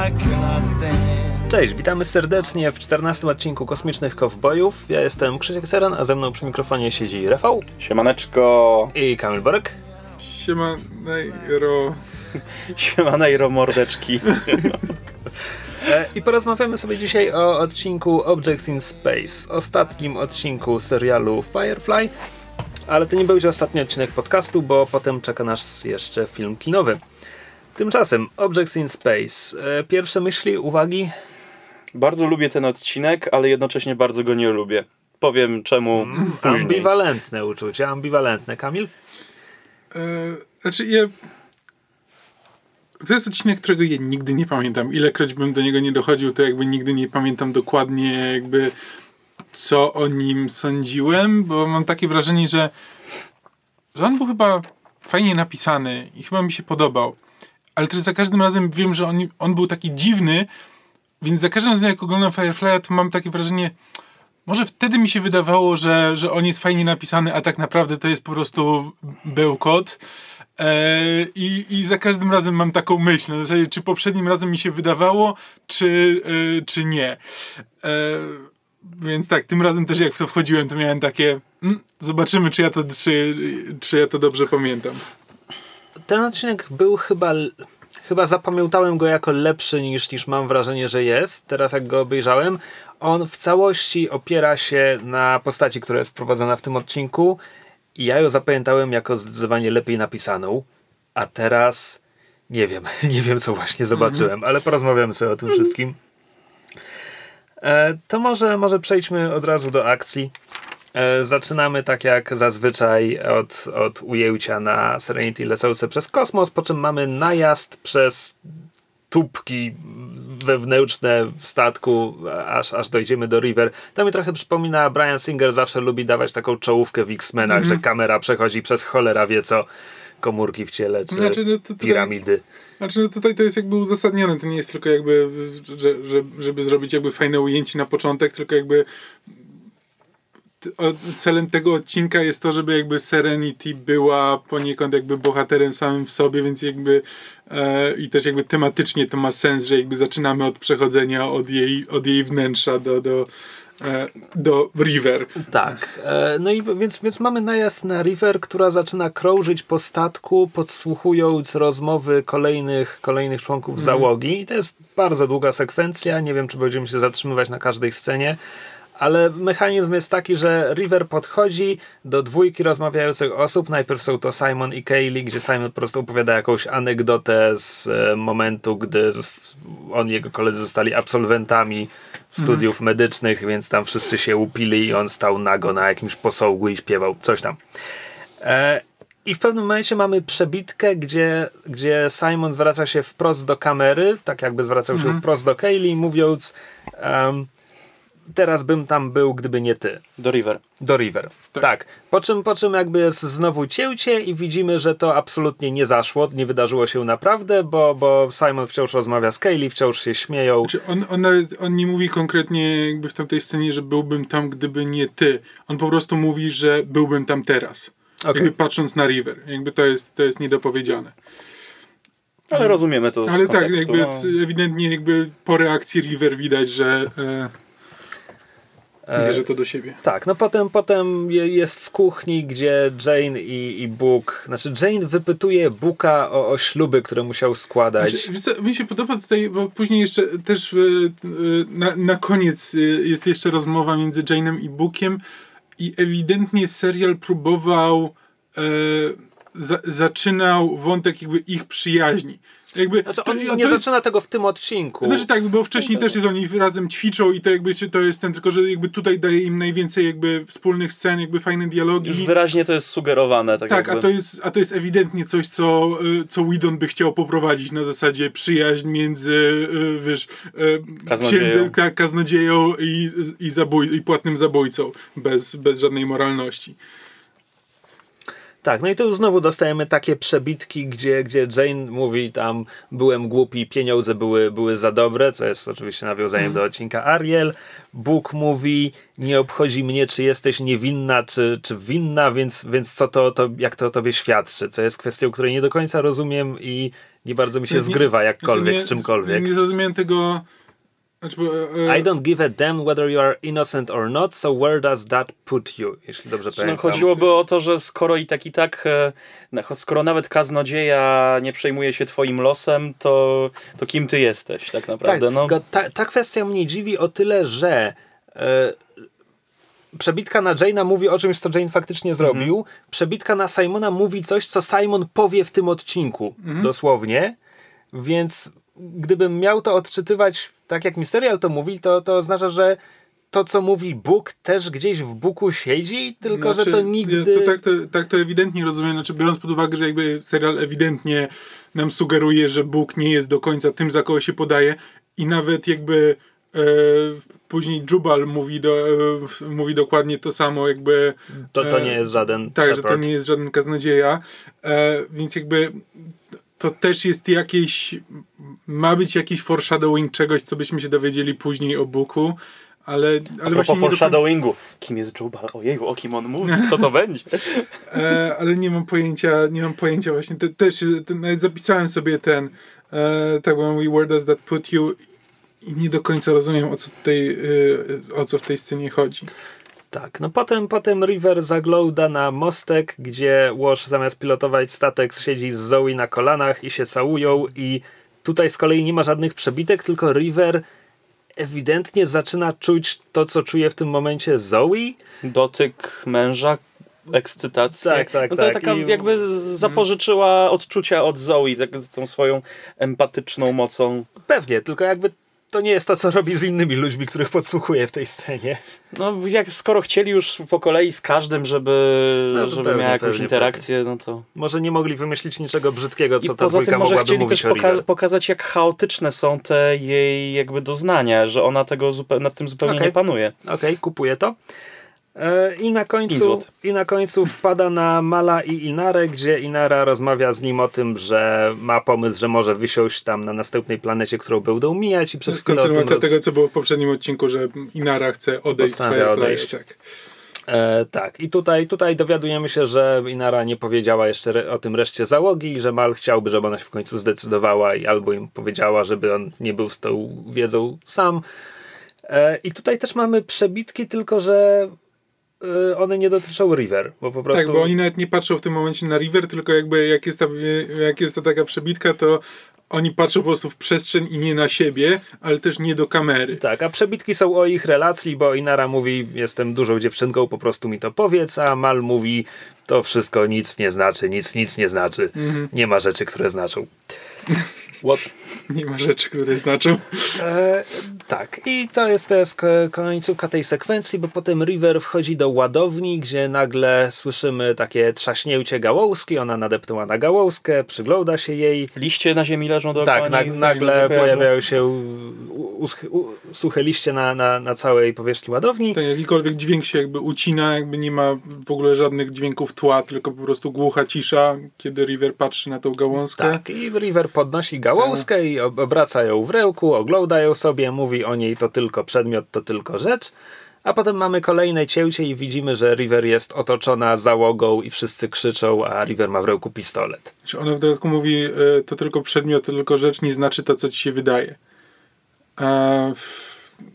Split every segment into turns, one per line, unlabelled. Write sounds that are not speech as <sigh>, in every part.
Stand.
Cześć, witamy serdecznie w 14 odcinku Kosmicznych Kowbojów. Ja jestem Krzysiek Seran, a ze mną przy mikrofonie siedzi Rafał
Siemaneczko,
i Kamil Borek.
Siema, Najro. <laughs>
siemanejro mordeczki.
E, I porozmawiamy sobie dzisiaj o odcinku Objects in Space, ostatnim odcinku serialu Firefly, ale to nie będzie ostatni odcinek podcastu, bo potem czeka nas jeszcze film kinowy. Tymczasem Objects in Space. E, Pierwsze myśli, uwagi?
Bardzo lubię ten odcinek, ale jednocześnie bardzo go nie lubię. Powiem czemu później.
Ambiwalentne uczucie, ambiwalentne. Kamil?
E, znaczy, ja... To jest odcinek, którego ja nigdy nie pamiętam. Ilekroć bym do niego nie dochodził, to jakby nigdy nie pamiętam dokładnie jakby co o nim sądziłem, bo mam takie wrażenie, że, że on był chyba fajnie napisany i chyba mi się podobał. Ale też za każdym razem wiem, że on, on był taki dziwny, więc za każdym razem jak oglądam Firefly'a, to mam takie wrażenie, może wtedy mi się wydawało, że, że on jest fajnie napisany, a tak naprawdę to jest po prostu bełkot. E, i, I za każdym razem mam taką myśl, na zasadzie, czy poprzednim razem mi się wydawało, czy, e, czy nie. E, więc tak, tym razem też jak w to wchodziłem, to miałem takie, mm, zobaczymy, czy ja, to, czy, czy ja to dobrze pamiętam.
Ten odcinek był chyba. Chyba zapamiętałem go jako lepszy niż, niż mam wrażenie, że jest. Teraz jak go obejrzałem, on w całości opiera się na postaci, która jest wprowadzona w tym odcinku. I ja ją zapamiętałem jako zdecydowanie lepiej napisaną. A teraz nie wiem, <laughs> nie wiem co właśnie zobaczyłem, ale porozmawiamy sobie o tym wszystkim. E, to może, może przejdźmy od razu do akcji. E, zaczynamy tak jak zazwyczaj od, od ujęcia na Serenity lecące przez kosmos, po czym mamy najazd przez tubki wewnętrzne w statku, aż, aż dojdziemy do River. To mi trochę przypomina, Brian Singer zawsze lubi dawać taką czołówkę w X-Menach, że kamera przechodzi przez cholera wie co, komórki w ciele, czy
Znaczy, no tutaj-
piramidy.
Znaczy, no tutaj to jest jakby uzasadnione, to nie jest tylko jakby, że, że, żeby zrobić jakby fajne ujęcie na początek, tylko jakby celem tego odcinka jest to, żeby jakby Serenity była poniekąd jakby bohaterem samym w sobie, więc jakby e, i też jakby tematycznie to ma sens, że jakby zaczynamy od przechodzenia od jej, od jej wnętrza do, do, e, do River.
Tak, e, no i więc, więc mamy najazd na River, która zaczyna krążyć po statku, podsłuchując rozmowy kolejnych, kolejnych członków załogi. I to jest bardzo długa sekwencja. Nie wiem, czy będziemy się zatrzymywać na każdej scenie. Ale mechanizm jest taki, że River podchodzi do dwójki rozmawiających osób. Najpierw są to Simon i Kaylee, gdzie Simon po prostu opowiada jakąś anegdotę z e, momentu, gdy on i jego koledzy zostali absolwentami studiów medycznych, więc tam wszyscy się upili i on stał nago na jakimś posągu i śpiewał coś tam. E, I w pewnym momencie mamy przebitkę, gdzie, gdzie Simon zwraca się wprost do kamery, tak jakby zwracał się wprost do Kaylee, mówiąc em, teraz bym tam był, gdyby nie ty.
Do River.
Do River. Tak. Po, czym, po czym jakby jest znowu cięcie i widzimy, że to absolutnie nie zaszło, nie wydarzyło się naprawdę, bo, bo Simon wciąż rozmawia z Kaylee, wciąż się śmieją.
Czy on, on, nawet, on nie mówi konkretnie jakby w tamtej scenie, że byłbym tam, gdyby nie ty. On po prostu mówi, że byłbym tam teraz.
Okej.
Jakby patrząc na River. Jakby to jest, to jest niedopowiedziane.
Ale rozumiemy to
Ale
z
tak, jakby
no.
ewidentnie jakby po reakcji River widać, że e, bierze to do siebie.
Tak, no potem, potem je- jest w kuchni, gdzie Jane i, i Book, znaczy Jane wypytuje Booka o, o śluby, które musiał składać.
Znaczy, co, mi się podoba tutaj, bo później jeszcze też e, e, na, na koniec e, jest jeszcze rozmowa między Jane'em i Bookiem i ewidentnie serial próbował e, za, zaczynał wątek jakby ich przyjaźni. Jakby,
Znaczy,
to-
on
to
nie
jest-
zaczyna tego w tym odcinku.
Znaczy tak, bo wcześniej też jest oni razem ćwiczą i to jakby to jest ten, tylko że jakby tutaj daje im najwięcej jakby wspólnych scen, jakby fajne dialogi.
Już wyraźnie to jest sugerowane. Tak,
Tak,
jakby.
a to, jest, a to jest ewidentnie coś, co, y, co Whedon by chciał poprowadzić na zasadzie przyjaźń między, y, wiesz, y,
Kaznodzieją.
księdzem, ka- kaznodzieją i, i, zabój, i płatnym zabójcą, bez, bez żadnej moralności.
Tak, no i tu znowu dostajemy takie przebitki, gdzie, gdzie Jane mówi tam byłem głupi, pieniądze były, były za dobre, co jest oczywiście nawiązaniem do odcinka Ariel. Bóg mówi, nie obchodzi mnie, czy jesteś niewinna, czy, czy winna, więc, więc co to, to, jak to o tobie świadczy, co jest kwestią, której nie do końca rozumiem i nie bardzo mi się
Nie-
zgrywa jakkolwiek
znaczy nie-
z czymkolwiek.
Nie zrozumiałem tego. Znaczy, bo, e,
I don't give a damn whether you are innocent or not, so where does that put you? Jeśli dobrze
Czy no,
pamiętam.
chodziłoby o to, że skoro i tak i tak, e, skoro nawet kaznodzieja nie przejmuje się twoim losem, to, to kim ty jesteś tak
Tak,
naprawdę? no,
tylko ta, ta kwestia mnie dziwi o tyle, że e, przebitka na Jane'a mówi o czymś, co Jane faktycznie zrobił.
Mhm.
Przebitka na Simona mówi coś, co Simon powie w tym odcinku.
Mhm.
Dosłownie. Więc gdybym miał to odczytywać tak, jak mi serial to mówi, to, to oznacza, że to, co mówi Bóg, też gdzieś w Buku siedzi, tylko
Znaczy,
że to nigdy...
Ja to, tak, to, tak to ewidentnie rozumiem, znaczy biorąc pod uwagę, że jakby serial ewidentnie nam sugeruje, że Bóg nie jest do końca tym, za kogo się podaje i nawet jakby e, później Jubal mówi, do, e, mówi dokładnie to samo, jakby
To, to
e,
nie jest żaden
tak, że to nie jest żaden kaznodzieja, e, więc jakby to też jest jakieś ma być jakiś foreshadowing czegoś, co byśmy się dowiedzieli później o Buku, ale, ale właśnie nie do końca-
foreshadowingu. Kim jest Jubal? Ojeju, o kim on mówi? Kto to będzie? <laughs>
E, ale nie mam pojęcia, nie mam pojęcia właśnie, te, też te, nawet zapisałem sobie ten, e, tak mówi, where does that put you i nie do końca rozumiem o co tutaj, e, o co w tej scenie chodzi.
Tak, no potem, potem River zagląda na mostek, gdzie Wash zamiast pilotować statek siedzi z Zoe na kolanach i się całują i tutaj z kolei nie ma żadnych przebitek, tylko River ewidentnie zaczyna czuć to, co czuje w tym momencie Zoe.
Dotyk męża, ekscytacja.
Tak, tak,
no to
tak.
taka
I-
jakby zapożyczyła odczucia od Zoe, tak, z tą swoją empatyczną mocą.
Pewnie, tylko jakby to nie jest to, co robi z innymi ludźmi, których podsłuchuje w tej scenie.
No jak skoro chcieli już po kolei z każdym, żeby,
No
żeby
pewnie,
miał jakąś
pewnie,
interakcję, no to...
Może nie mogli wymyślić niczego brzydkiego, co
I
ta
poza
dwójka
tym może chcieli też poka- pokazać, jak chaotyczne są te jej jakby doznania, że ona tego zupe- nad tym zupełnie
Okej.
nie panuje.
Okej, kupuję to. E, I na, końcu. I na końcu wpada na Mala i Inarę, gdzie Inara rozmawia z nim o tym, że ma pomysł, że może wysiąść tam na następnej planecie, którą będą mijać i przez chwilę
kontynuacja
roz...
tego, co było w poprzednim odcinku, że Inara chce odejść z
odejść.
Tak.
E, tak, i tutaj, tutaj dowiadujemy się, że Inara nie powiedziała jeszcze re- o tym reszcie załogi, że Mal chciałby, żeby ona się w końcu zdecydowała i albo im powiedziała, żeby on nie był z tą wiedzą sam. E, I tutaj też mamy przebitki, tylko że one nie dotyczą River, bo po prostu...
Tak, bo oni nawet nie patrzą w tym momencie na River, tylko jakby jak jest ta, jak jest ta taka przebitka, to oni patrzą po prostu w przestrzeń i nie na siebie, ale też nie do kamery.
Tak, a przebitki są o ich relacji, bo Inara mówi, jestem dużą dziewczynką, po prostu mi to powiedz, a Mal mówi, to wszystko nic nie znaczy, nic, nic nie znaczy. Nie ma rzeczy, które znaczą. <laughs>
What? <laughs>
Nie ma rzeczy, które znaczą.
E, tak, i to jest, ko- końcówka tej sekwencji, bo potem River wchodzi do ładowni, gdzie nagle słyszymy takie trzaśnięcie gałązki, ona nadepnęła na gałązkę, przygląda się jej.
Liście na ziemi leżą dookoła
Tak, na, nagle pojawiają się u, u, u, suche liście na, na, na całej powierzchni ładowni.
Tak, jakikolwiek dźwięk się jakby ucina, jakby nie ma w ogóle żadnych dźwięków tła, tylko po prostu głucha cisza, kiedy River patrzy na tą gałązkę.
Tak, i River podnosi gałązkę i ob- obraca ją w rełku, ogląda ją sobie, mówi o niej to tylko przedmiot, to tylko rzecz. A potem mamy kolejne cięcie i widzimy, że River jest otoczona załogą i wszyscy krzyczą, a River ma w ręku pistolet.
Czy ona w dodatku mówi, e, to tylko przedmiot, to tylko rzecz, nie znaczy to, co ci się wydaje. E, w-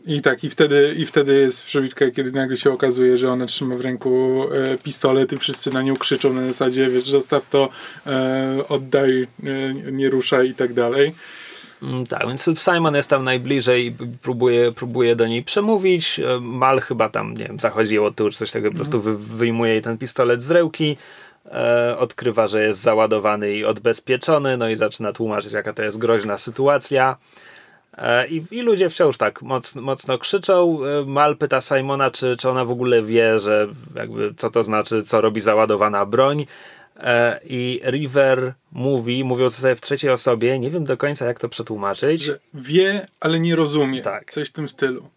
I tak, i wtedy, i wtedy jest przebitka, kiedy nagle się okazuje, że ona trzyma w ręku e, pistolet i wszyscy na nią krzyczą na zasadzie, wiesz, zostaw to, e, oddaj, e, nie ruszaj i tak dalej.
Mm, Tak, więc Simon jest tam najbliżej próbuje, próbuje do niej przemówić. E, Mal chyba tam, nie wiem, zachodzi ją od tyłu czy coś takiego, po prostu wy, wyjmuje jej ten pistolet z rełki, e, odkrywa, że jest załadowany i odbezpieczony, no i zaczyna tłumaczyć, jaka to jest groźna sytuacja. E, I, I ludzie wciąż tak mocno, mocno krzyczą. E, Mal pyta Simona, czy, czy ona w ogóle wie, że jakby co to znaczy, co robi załadowana broń. E, I River mówi, mówiąc sobie w trzeciej osobie, nie wiem do końca jak to przetłumaczyć.
Że wie, ale nie rozumie.
Tak.
Coś w tym stylu.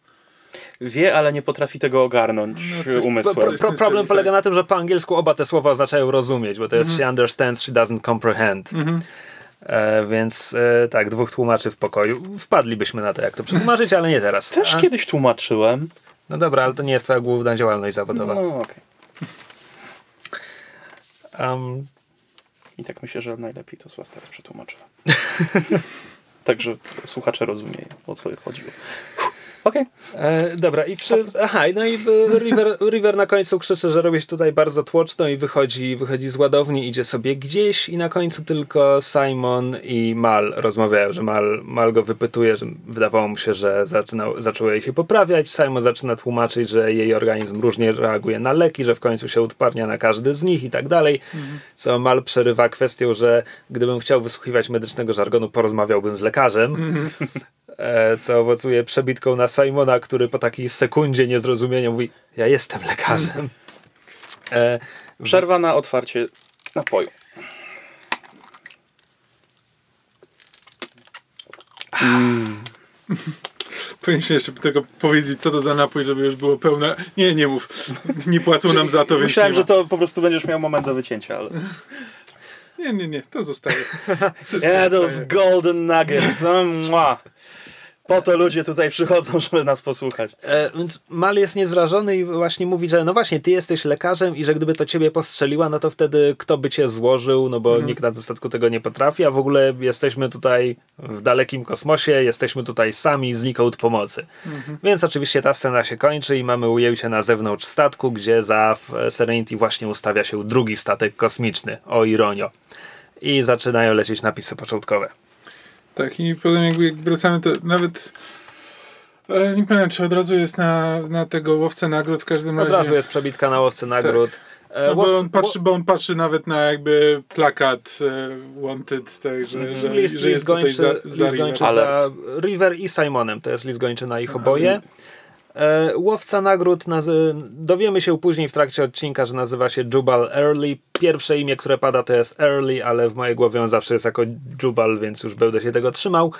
wie, ale nie potrafi tego ogarnąć
No, coś-
umysłem.
pro, pro, problem
stylu,
polega
tak.
na tym, że po angielsku oba te słowa oznaczają rozumieć, bo to jest
Mhm.
she understands, she doesn't comprehend. E, więc e, tak, dwóch tłumaczy w pokoju. Wpadlibyśmy na to, jak to przetłumaczyć, ale nie teraz.
Też
A,
kiedyś tłumaczyłem.
no dobra, ale to nie jest twoja główna działalność zawodowa.
No, okej.
Um,
I tak myślę, że najlepiej to z was teraz przetłumaczyłem. <laughs> Także słuchacze rozumieją, o co chodziło. Okej.
E, dobra, i przy... Aha, no i e, River, River na końcu krzyczy, że robi się tutaj bardzo tłoczno i wychodzi, wychodzi z ładowni, idzie sobie gdzieś i na końcu tylko Simon i Mal rozmawiają, że Mal, Mal go wypytuje, że wydawało mu się, że zaczynał, zaczęło jej się poprawiać. Simon zaczyna tłumaczyć, że jej organizm różnie reaguje na leki, że w końcu się odparnia na każdy z nich i tak dalej. Co Mal przerywa kwestią, że gdybym chciał wysłuchiwać medycznego żargonu, porozmawiałbym z lekarzem e, co owocuje przebitką na Simona, który po takiej sekundzie niezrozumienia mówi, ja jestem lekarzem. E,
Przerwa na otwarcie napoju.
Powinniśmy jeszcze tylko powiedzieć, co to za napój, żeby już było pełne. Nie, nie mów. Nie płacą nam za to, więc
Myślałem,
nie
że to po prostu będziesz miał moment do wycięcia, ale...
Nie, nie, nie, to zostaje.
Yeah, <laughs> those golden nuggets. No, mua. Po to ludzie tutaj przychodzą, <laughs> żeby nas posłuchać.
e, więc Mal jest niezrażony i właśnie mówi, że no właśnie, ty jesteś lekarzem i że gdyby to ciebie postrzeliła, no to wtedy kto by cię złożył, no bo nikt na tym statku tego nie potrafi, a w ogóle jesteśmy tutaj w dalekim kosmosie, jesteśmy tutaj sami, znikąd pomocy. Więc oczywiście ta scena się kończy i mamy ujęcie na zewnątrz statku, gdzie za w Serenity właśnie ustawia się drugi statek kosmiczny, o ironio. I zaczynają lecieć napisy początkowe.
Tak, i potem jakby jak wracamy, to nawet. Nie pamiętam, czy od razu jest na, na tego łowcę nagród w każdym
Od
razie.
razu jest przebitka na łowcy nagród. E,
No bo, on patrzy, bo on patrzy nawet na jakby plakat e, Wanted, tak, że, że,
list,
że
list
jest tutaj
gończy,
za,
list
za
gończy
River.
za. River i Simonem. To jest list gończy na ich oboje. E, łowca nagród, nazy- dowiemy się później w trakcie odcinka, że nazywa się Jubal Early. Pierwsze imię, które pada to jest Early, ale w mojej głowie on zawsze jest jako Jubal, więc już będę się tego trzymał.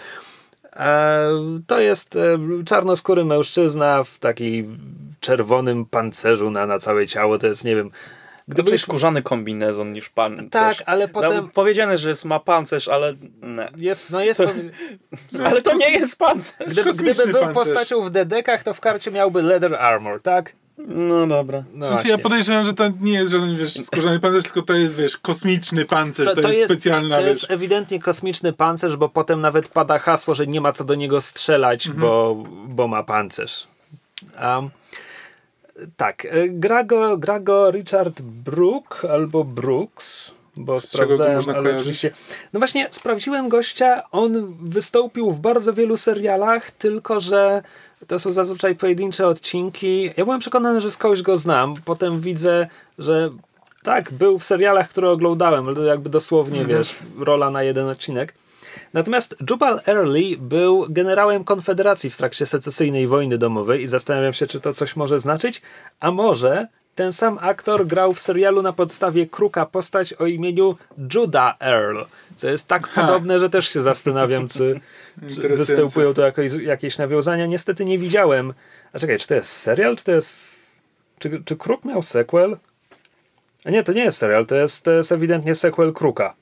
E, to jest e, czarnoskóry mężczyzna w takim czerwonym pancerzu na, na całe ciało. To jest, nie wiem...
Gdyby skórzany kombinezon niż pan.
Tak, ale potem-
No, powiedziane, że jest, ma pancerz, ale nie.
Jest, no jest, <laughs>
Ale to nie jest pancerz.
Gdyby, gdyby był
pancerz.
postacią w dedekach, to w karcie miałby leather armor, tak?
No dobra.
No
Znaczy
właśnie.
ja podejrzewam, że to nie jest żaden, wiesz, skórzany pancerz, tylko to jest, wiesz, kosmiczny pancerz, to, jest, specjalna,
to
wiesz.
jest ewidentnie kosmiczny pancerz, bo potem nawet pada hasło, że nie ma co do niego strzelać,
Mhm.
bo, bo ma pancerz. Um, tak, e, gra go, gra go Richard Brook albo Brooks, bo
Z
sprawdzałem, ale oczywiście... No właśnie, sprawdziłem gościa, on wystąpił w bardzo wielu serialach, tylko że to są zazwyczaj pojedyncze odcinki. Ja byłem przekonany, że skądś go znam, potem widzę, że tak, był w serialach, które oglądałem, ale to jakby dosłownie, wiesz, rola na jeden odcinek. Natomiast Jubal Early był generałem Konfederacji w trakcie secesyjnej wojny domowej i zastanawiam się, czy to coś może znaczyć, a może ten sam aktor grał w serialu na podstawie Kruka postać o imieniu Judah Earl, co jest tak podobne, że też się zastanawiam, czy, <laughs> czy występują tu jakieś, jakieś nawiązania. Niestety nie widziałem. A czekaj, czy to jest serial, czy to jest... Czy, czy Kruk miał sequel? A nie, to nie jest serial, to jest, to jest ewidentnie sequel Kruka.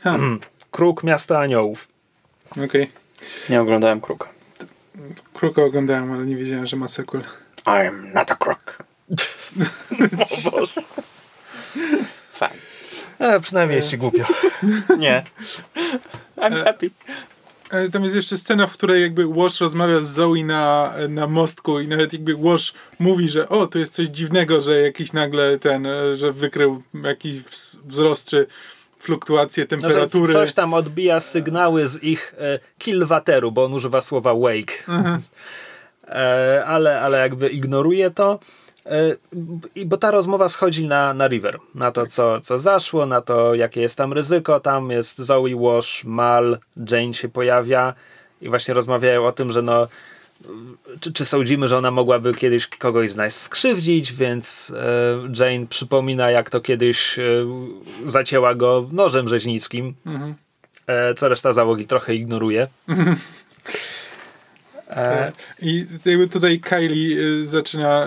Ha, <clears throat>
Kruk Miasta Aniołów.
okej.
Nie oglądałem kruka.
Kruka oglądałem, ale nie wiedziałem, że ma sequel.
I'm not a crook. <laughs> o Boże. Fajnie.
E, przynajmniej jest ci głupio. <laughs>
Nie. I'm happy.
Ale tam jest jeszcze scena, w której jakby Wash rozmawia z Zoe na, na mostku i nawet jakby Wash mówi, że o, to jest coś dziwnego, że jakiś nagle ten, e, że wykrył jakiś wz- wzrost czy fluktuacje
No,
temperatury.
coś tam odbija sygnały z ich e, kilwateru, bo on używa słowa wake. E, ale, ale jakby ignoruje to. E, bo ta rozmowa schodzi na, na River, na to, co, co zaszło, na to, jakie jest tam ryzyko. Tam jest Zoe, Wash, Mal, Jane się pojawia i właśnie rozmawiają o tym, że no, czy, czy sądzimy, że ona mogłaby kiedyś kogoś z nas skrzywdzić, więc e, Jane przypomina, jak to kiedyś e, zacięła go nożem rzeźnickim, e, co reszta załogi trochę ignoruje. E,
I tutaj Kylie zaczyna,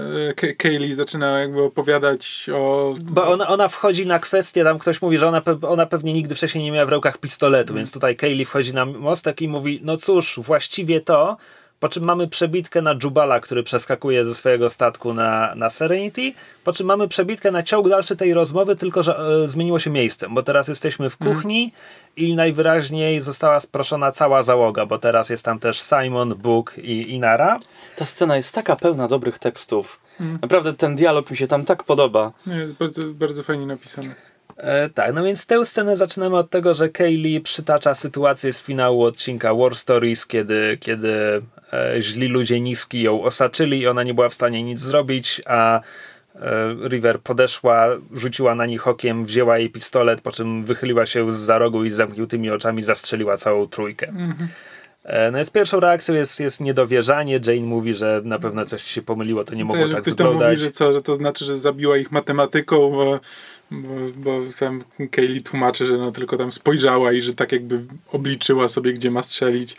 Kaylee zaczyna jakby opowiadać o...
Bo ona, ona wchodzi na kwestię, tam ktoś mówi, że ona, pe- ona pewnie nigdy wcześniej nie miała w rękach pistoletu, więc tutaj Kaylee wchodzi na mostek i mówi, no cóż, właściwie to, po czym mamy przebitkę na Jubala, który przeskakuje ze swojego statku na, na Serenity, po czym mamy przebitkę na ciąg dalszy tej rozmowy, tylko że e, zmieniło się miejscem, bo teraz jesteśmy w kuchni i najwyraźniej została sproszona cała załoga, bo teraz jest tam też Simon, Book i Inara.
Ta scena jest taka pełna dobrych tekstów. Naprawdę ten dialog mi się tam tak podoba.
Nie, jest bardzo, bardzo fajnie napisane.
E, tak, no więc tę scenę zaczynamy od tego, że Kaylee przytacza sytuację z finału odcinka War Stories, kiedy, kiedy e, źli ludzie niski ją osaczyli i ona nie była w stanie nic zrobić, a e, River podeszła, rzuciła na nich okiem, wzięła jej pistolet, po czym wychyliła się z za rogu i z zamkniętymi oczami zastrzeliła całą trójkę. E, No jest pierwszą reakcją jest, jest niedowierzanie. Jane mówi, że na pewno coś się pomyliło, to nie mogło tak
ktoś tam mówi,
wyglądać.
że co, że to znaczy, że zabiła ich matematyką, bo, bo, tam Kaylee tłumaczy, że no tylko tam spojrzała i że tak jakby obliczyła sobie, gdzie ma strzelić.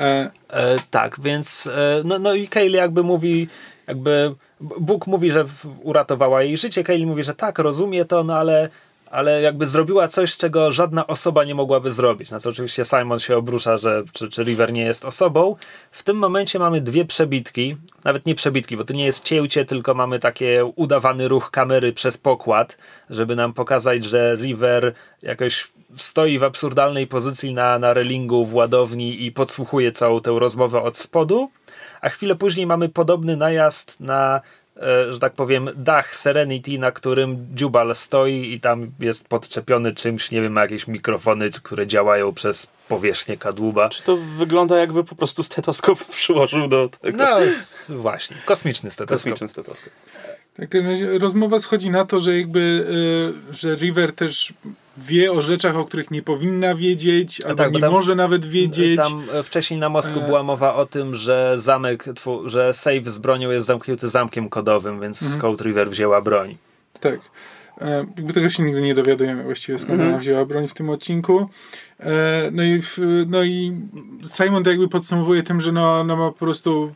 E,
E, tak, więc e, no, no i Kaylee jakby mówi, jakby Bóg mówi, że uratowała jej życie, Kaylee mówi, że tak, rozumie to, no ale, ale jakby zrobiła coś, czego żadna osoba nie mogłaby zrobić. Na co oczywiście Simon się obrusza, że czy, czy River nie jest osobą. W tym momencie mamy dwie przebitki, nawet nie przebitki, bo to nie jest cięcie, tylko mamy takie udawany ruch kamery przez pokład, żeby nam pokazać, że River jakoś stoi w absurdalnej pozycji na, na relingu w ładowni i podsłuchuje całą tę rozmowę od spodu, a chwilę później mamy podobny najazd na, że tak powiem, dach Serenity, na którym Jubal stoi i tam jest podczepiony czymś, nie wiem, jakieś mikrofony, które działają przez powierzchnię kadłuba.
Czy to wygląda jakby po prostu stetoskop <laughs> przyłożył do tego?
No właśnie, kosmiczny stetoskop.
Kosmiczny stetoskop.
tak, w każdym razie rozmowa schodzi na to, że jakby, e, że River też wie o rzeczach, o których nie powinna wiedzieć, albo
tak,
nie
tam-
może nawet wiedzieć.
Tam e, wcześniej na mostku
E.
była mowa o tym, że zamek, że safe z bronią jest zamknięty zamkiem kodowym, więc
Mhm.
Scout River wzięła broń.
Tak. E, jakby tego się nigdy nie dowiadujemy właściwie skąd
Mhm.
ona wzięła broń w tym odcinku. E, no, i w, no i Simon to jakby podsumowuje tym, że no, no ma po prostu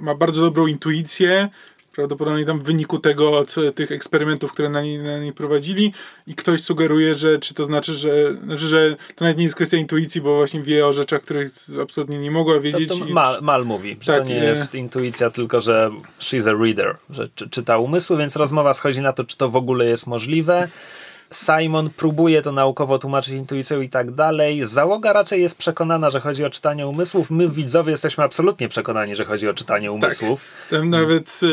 ma bardzo dobrą intuicję. Prawdopodobnie tam w wyniku tego, co, tych eksperymentów, które na niej, na niej prowadzili i ktoś sugeruje, że czy to znaczy, że, znaczy, że to nawet nie jest kwestia intuicji, bo właśnie wie o rzeczach, których absolutnie nie mogła
To,
wiedzieć.
to
i-
Mal, Mal mówi, że
Tak,
to nie
e.
jest intuicja, tylko że she's a reader, że czy, czyta umysły, więc rozmowa schodzi na to, czy to w ogóle jest możliwe. Simon próbuje to naukowo tłumaczyć intuicją i tak dalej. Załoga raczej jest przekonana, że chodzi o czytanie umysłów. My, widzowie, jesteśmy absolutnie przekonani, że chodzi o czytanie umysłów.
Tam nawet e,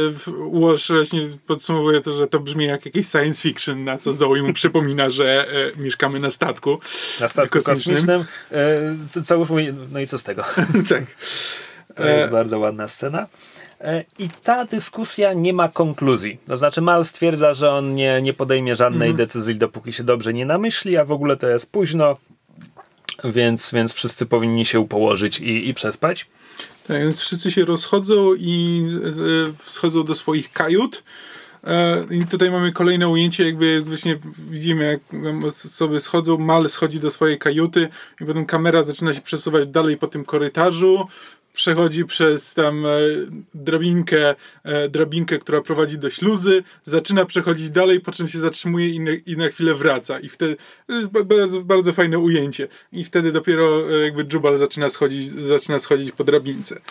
Walsh właśnie podsumowuje to, że to brzmi jak jakieś science fiction, na co Zoe mu przypomina, że e, mieszkamy na statku.
Na statku
Kosmicznym.
kosmicznym. E, co- co no i co z tego? <laughs>
tak.
To jest
E.
bardzo ładna scena. E, I ta dyskusja nie ma konkluzji. To znaczy, Mal stwierdza, że on nie, nie podejmie żadnej
Mhm.
decyzji, dopóki się dobrze nie namyśli, a w ogóle to jest późno, więc, więc wszyscy powinni się położyć i, i przespać.
Tak, więc wszyscy się rozchodzą i schodzą do swoich kajut. E, I tutaj mamy kolejne ujęcie, jakby właśnie widzimy, jak sobie schodzą, Mal schodzi do swojej kajuty i potem kamera zaczyna się przesuwać dalej po tym korytarzu. Przechodzi przez tam e, drabinkę, e, drabinkę, która prowadzi do śluzy, zaczyna przechodzić dalej, po czym się zatrzymuje i na, i na chwilę wraca. I wtedy ba- bardzo, bardzo fajne ujęcie. I wtedy dopiero e, jakby Jubal zaczyna schodzić, zaczyna schodzić po drabince.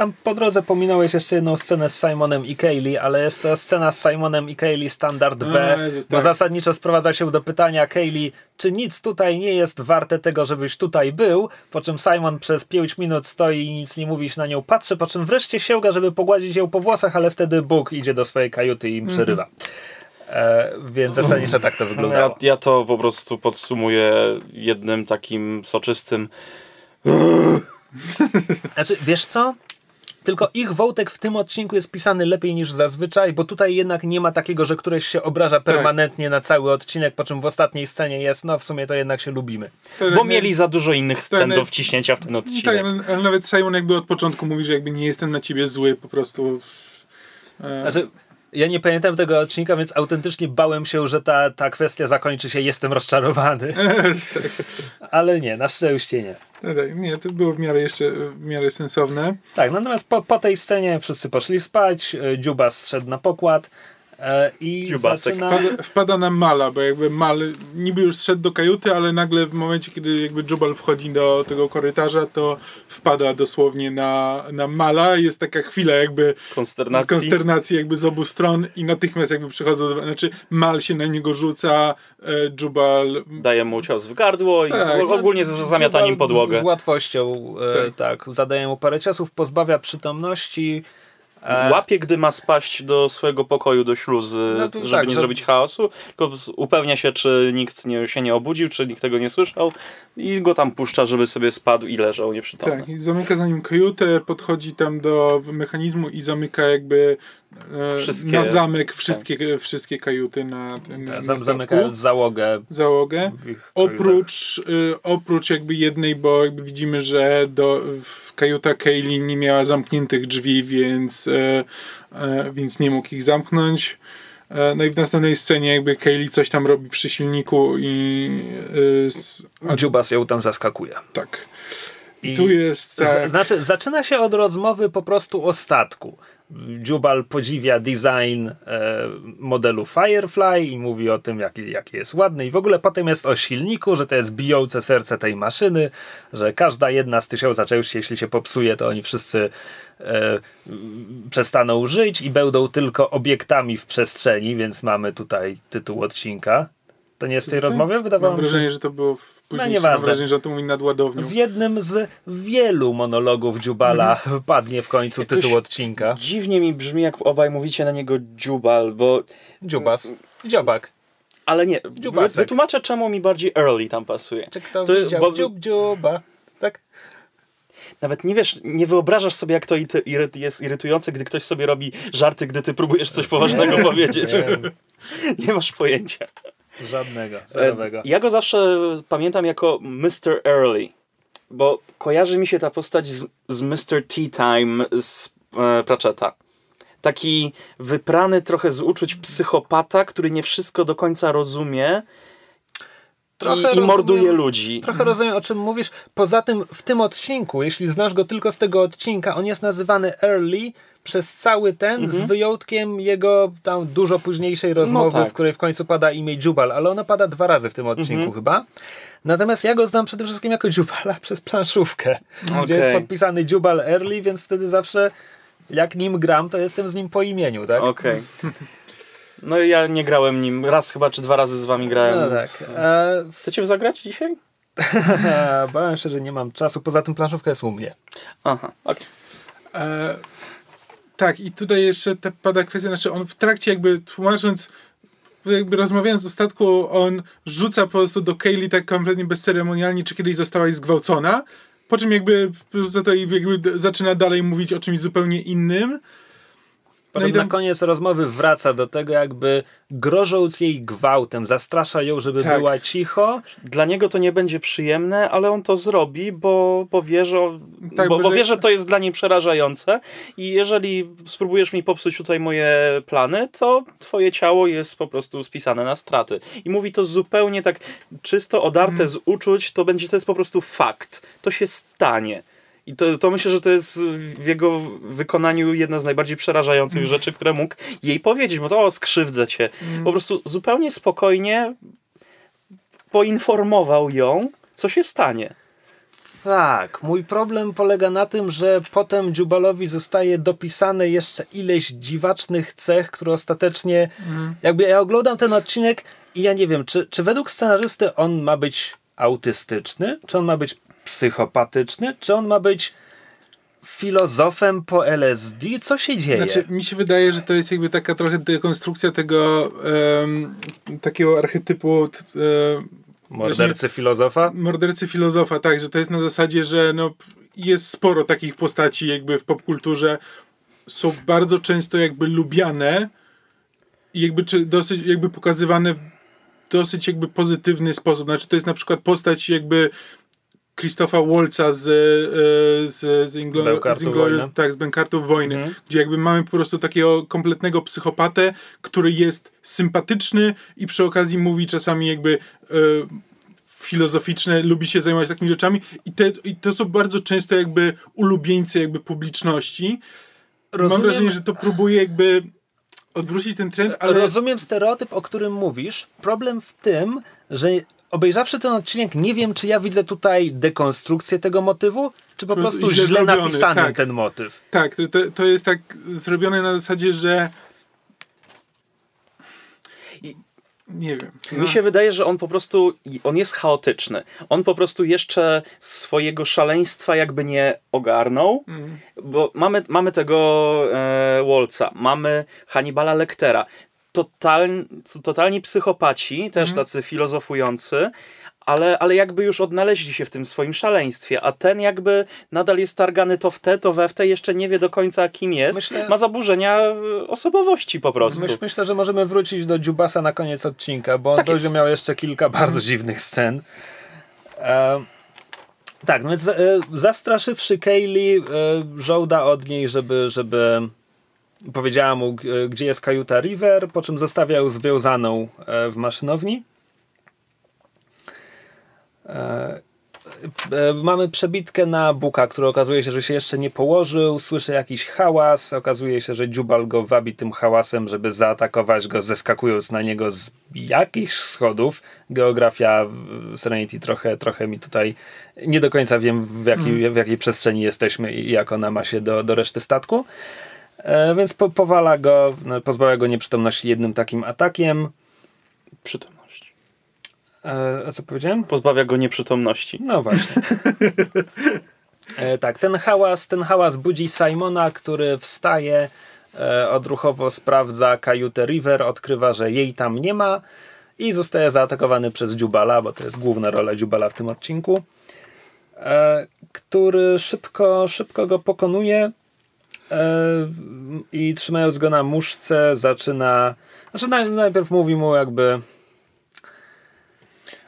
Tam po drodze pominąłeś jeszcze jedną scenę z Simonem i Kaylee, ale jest to scena z Simonem i Kaylee standard B,
A, Jezus,
bo
tak.
zasadniczo sprowadza się do pytania Kaylee, czy nic tutaj nie jest warte tego, żebyś tutaj był, po czym Simon przez 5 minut stoi i nic nie mówi, się na nią patrzy, po czym wreszcie sięga, żeby pogładzić ją po włosach, ale wtedy Bóg idzie do swojej kajuty i im przerywa. E, więc zasadniczo tak to
Ja,
wyglądało.
ja to po prostu podsumuję jednym takim soczystym
Znaczy, wiesz co? Tylko ich wątek w tym odcinku jest pisany lepiej niż zazwyczaj, bo tutaj jednak nie ma takiego, że któreś się obraża permanentnie na cały odcinek, po czym w ostatniej scenie jest, no w sumie to jednak się lubimy.
Bo mieli za dużo innych scen
Ten-
do wciśnięcia w ten
Tak,
odcinek.
ale, ale nawet Simon jakby od początku mówi, że jakby nie jestem na ciebie zły, po prostu. E,
Znaczy, Ja nie pamiętam tego odcinka, więc autentycznie bałem się, że ta, ta kwestia zakończy się jestem rozczarowany. <laughs> Ale nie, na szczęście nie.
No tak, nie, to było w miarę jeszcze w miarę sensowne.
Tak, natomiast po, po tej scenie wszyscy poszli spać, e, Dziubas szedł na pokład i
Dziubasek.
zaczyna...
Wpada, wpada na Mala, bo jakby Mal niby już szedł do kajuty, ale nagle w momencie, kiedy jakby Jubal wchodzi do tego korytarza, to wpada dosłownie na, na Mala. Jest taka chwila jakby
Konsternacji.
konsternacji jakby z obu stron i natychmiast jakby przychodzą, do- znaczy Mal się na niego rzuca, e, Jubal
Daje mu cios w gardło i
Tak.
ogólnie zamiata nim podłogę.
Z, z łatwością, e, tak. zadaje mu parę ciosów, pozbawia przytomności. E,
Łapie, gdy ma spaść do swojego pokoju, do śluzy,
No
żeby
tak,
nie zrobić chaosu, tylko upewnia się, czy nikt nie, się nie obudził, czy nikt tego nie słyszał i go tam puszcza, żeby sobie spadł i leżał nieprzytomny.
Tak, i zamyka za nim kajutę, podchodzi tam do mechanizmu i zamyka jakby
Wszystkie-
na zamek wszystkie, wszystkie kajuty na na
zam- zamykając załogę.
załogę. Oprócz, y, oprócz jakby jednej, bo jakby widzimy, że do, w kajuta Kaylee nie miała zamkniętych drzwi, więc, e, e, więc nie mógł ich zamknąć. E, no i w następnej scenie jakby Kaylee coś tam robi przy silniku i y,
Dziubas ją tam zaskakuje.
tak. I,
I
tu jest tak.
Z, znaczy, zaczyna się od rozmowy po prostu o statku. Dziubal podziwia design e, modelu Firefly i mówi o tym, jaki, jaki jest ładny. I w ogóle potem jest o silniku, że to jest bijące serce tej maszyny, że każda jedna z tysiąca części, jeśli się popsuje, to oni wszyscy e, przestaną żyć i będą tylko obiektami w przestrzeni, więc mamy tutaj tytuł odcinka. To nie jest tej rozmowie? Wydawało
Mam
mi się,
wrażenie, że to było w, później. mam
nieważne.
wrażenie, że to mówi nad ładownią.
w jednym z wielu monologów Dziubala <laughs> padnie w końcu
Jakoś-
tytuł odcinka.
Dziwnie mi brzmi, jak obaj mówicie na niego dziubal, bo...
Dziubas. Dziobak.
Ale nie,
Dziubasek.
wytłumaczę, czemu mi bardziej early tam pasuje.
Czy kto
To-
widział
bo-
dziób dziuba? Tak?
Nawet nie wiesz, nie wyobrażasz sobie, jak to jest irytujące, gdy ktoś sobie robi żarty, gdy ty próbujesz coś poważnego powiedzieć. <laughs>
Nie
masz pojęcia.
Żadnego,
E,
zerowego.
Ja go zawsze pamiętam jako Mr. Early, bo kojarzy mi się ta postać z, z Mr. Tea Time z e, Pratchetta. Taki wyprany trochę z uczuć psychopata, który nie wszystko do końca rozumie
Trochę
i, i
rozumiem-
morduje ludzi.
Trochę rozumiem, o czym mówisz. Poza tym, w tym odcinku, jeśli znasz go tylko z tego odcinka, on jest nazywany Early przez cały ten, z wyjątkiem jego tam dużo późniejszej rozmowy,
tak.
w której w końcu pada imię Jubal, ale ono pada dwa razy w tym odcinku chyba. Natomiast ja go znam przede wszystkim jako Jubala <laughs> przez planszówkę, gdzie jest podpisany Jubal Early, więc wtedy zawsze jak nim gram, to jestem z nim po imieniu, tak?
Okej. <laughs> No i ja nie grałem nim. Raz chyba, czy dwa razy z wami grałem.
No tak. E,
Chcecie zagrać dzisiaj? <laughs>
bałem się, że nie mam czasu, poza tym planszówka jest u mnie.
Aha, okej.
E, tak, i tutaj jeszcze te pada kwestia, znaczy on w trakcie jakby tłumacząc, jakby rozmawiając o statku, on rzuca po prostu do Kaylee tak kompletnie bezceremonialnie, czy kiedyś zostałaś zgwałcona, po czym jakby rzuca to i jakby zaczyna dalej mówić o czymś zupełnie innym.
Potem
i tam-
na koniec rozmowy wraca do tego, jakby grożąc jej gwałtem, zastrasza ją, żeby
Tak.
była cicho.
Dla niego to nie będzie przyjemne, ale on to zrobi, bo, bo, wie, że,
Tak,
bo,
bo
wie, że to jest dla niej przerażające i jeżeli spróbujesz mi popsuć tutaj moje plany, to twoje ciało jest po prostu spisane na straty. I mówi to zupełnie tak czysto odarte z uczuć, to będzie, to jest po prostu fakt. To się stanie. I to, to myślę, że to jest w jego wykonaniu jedna z najbardziej przerażających rzeczy, które mógł jej powiedzieć, bo to o, skrzywdzę cię. Po prostu zupełnie spokojnie poinformował ją, co się stanie.
Tak, mój problem polega na tym, że potem Jubalowi zostaje dopisane jeszcze ileś dziwacznych cech, które ostatecznie. Jakby ja oglądam ten odcinek i ja nie wiem, czy, czy według scenarzysty on ma być autystyczny, czy on ma być psychopatyczny, czy on ma być filozofem po LSD? Co się dzieje?
Znaczy, mi się wydaje, że to jest jakby taka trochę dekonstrukcja tego em, takiego archetypu e,
Mordercy filozofa?
mordercy filozofa, tak, że to jest na zasadzie, że no, jest sporo takich postaci jakby w popkulturze, są bardzo często jakby lubiane i jakby czy dosyć jakby pokazywane w dosyć jakby pozytywny sposób. Znaczy to jest na przykład postać jakby Christopha Waltza z, e, z, z, Inglo, z,
Wojny.
tak, z Bękartów Wojny,
Mhm.
gdzie jakby mamy po prostu takiego kompletnego psychopatę, który jest sympatyczny i przy okazji mówi czasami jakby e, filozoficzne, lubi się zajmować takimi rzeczami i, te, i to są bardzo często jakby ulubieńcy jakby publiczności. Mam
Rozumiem-
wrażenie, że to próbuje jakby odwrócić ten trend, ale
Rozumiem stereotyp, o którym mówisz. Problem w tym, że obejrzawszy ten odcinek, nie wiem, czy ja widzę tutaj dekonstrukcję tego motywu, czy po
prostu
prostu
źle
źle
zrobiony,
napisany
tak.
ten motyw.
Tak, to, to, jest tak zrobione na zasadzie, że. Nie wiem.
Mi się wydaje, że on po prostu, on jest chaotyczny. On po prostu jeszcze swojego szaleństwa jakby nie ogarnął, bo mamy, mamy tego e, Wolca, mamy Hannibala Lectera. Total, totalni psychopaci, też tacy filozofujący, ale, ale jakby już odnaleźli się w tym swoim szaleństwie, a ten jakby nadal jest targany to w te, to we w te, jeszcze nie wie do końca kim jest,
Myślę-
ma zaburzenia e, osobowości po prostu.
Myśl, myślę, że możemy wrócić do Dziubasa na koniec odcinka, bo on
Tak
będzie
jest.
miał jeszcze kilka <laughs> bardzo dziwnych scen. Tak, no więc e, zastraszywszy Kaylee, e, żołda od niej, żeby, żeby powiedziała mu, gdzie jest kajuta River, po czym zostawia ją związaną e, w maszynowni. E, e, Mamy przebitkę na Buka, który okazuje się, że się jeszcze nie położył. Słyszy jakiś hałas. Okazuje się, że Dziubal go wabi tym hałasem, żeby zaatakować go, zeskakując na niego z jakichś schodów. Geografia Serenity trochę, trochę mi tutaj nie do końca wiem, w jakiej, w jakiej przestrzeni jesteśmy i jak ona ma się do, do reszty statku. E, więc po, powala go, no, pozbawia go nieprzytomności jednym takim atakiem.
Przytomność.
E, a co powiedziałem?
Pozbawia go nieprzytomności.
No właśnie. E, tak, ten hałas, ten hałas budzi Simona, który wstaje, e, odruchowo sprawdza kajutę River, odkrywa, że jej tam nie ma i zostaje zaatakowany przez Dziubala, bo to jest główna rola Dziubala w tym odcinku, e, który szybko, szybko go pokonuje i trzymając go na muszce zaczyna, znaczy naj, najpierw mówi mu jakby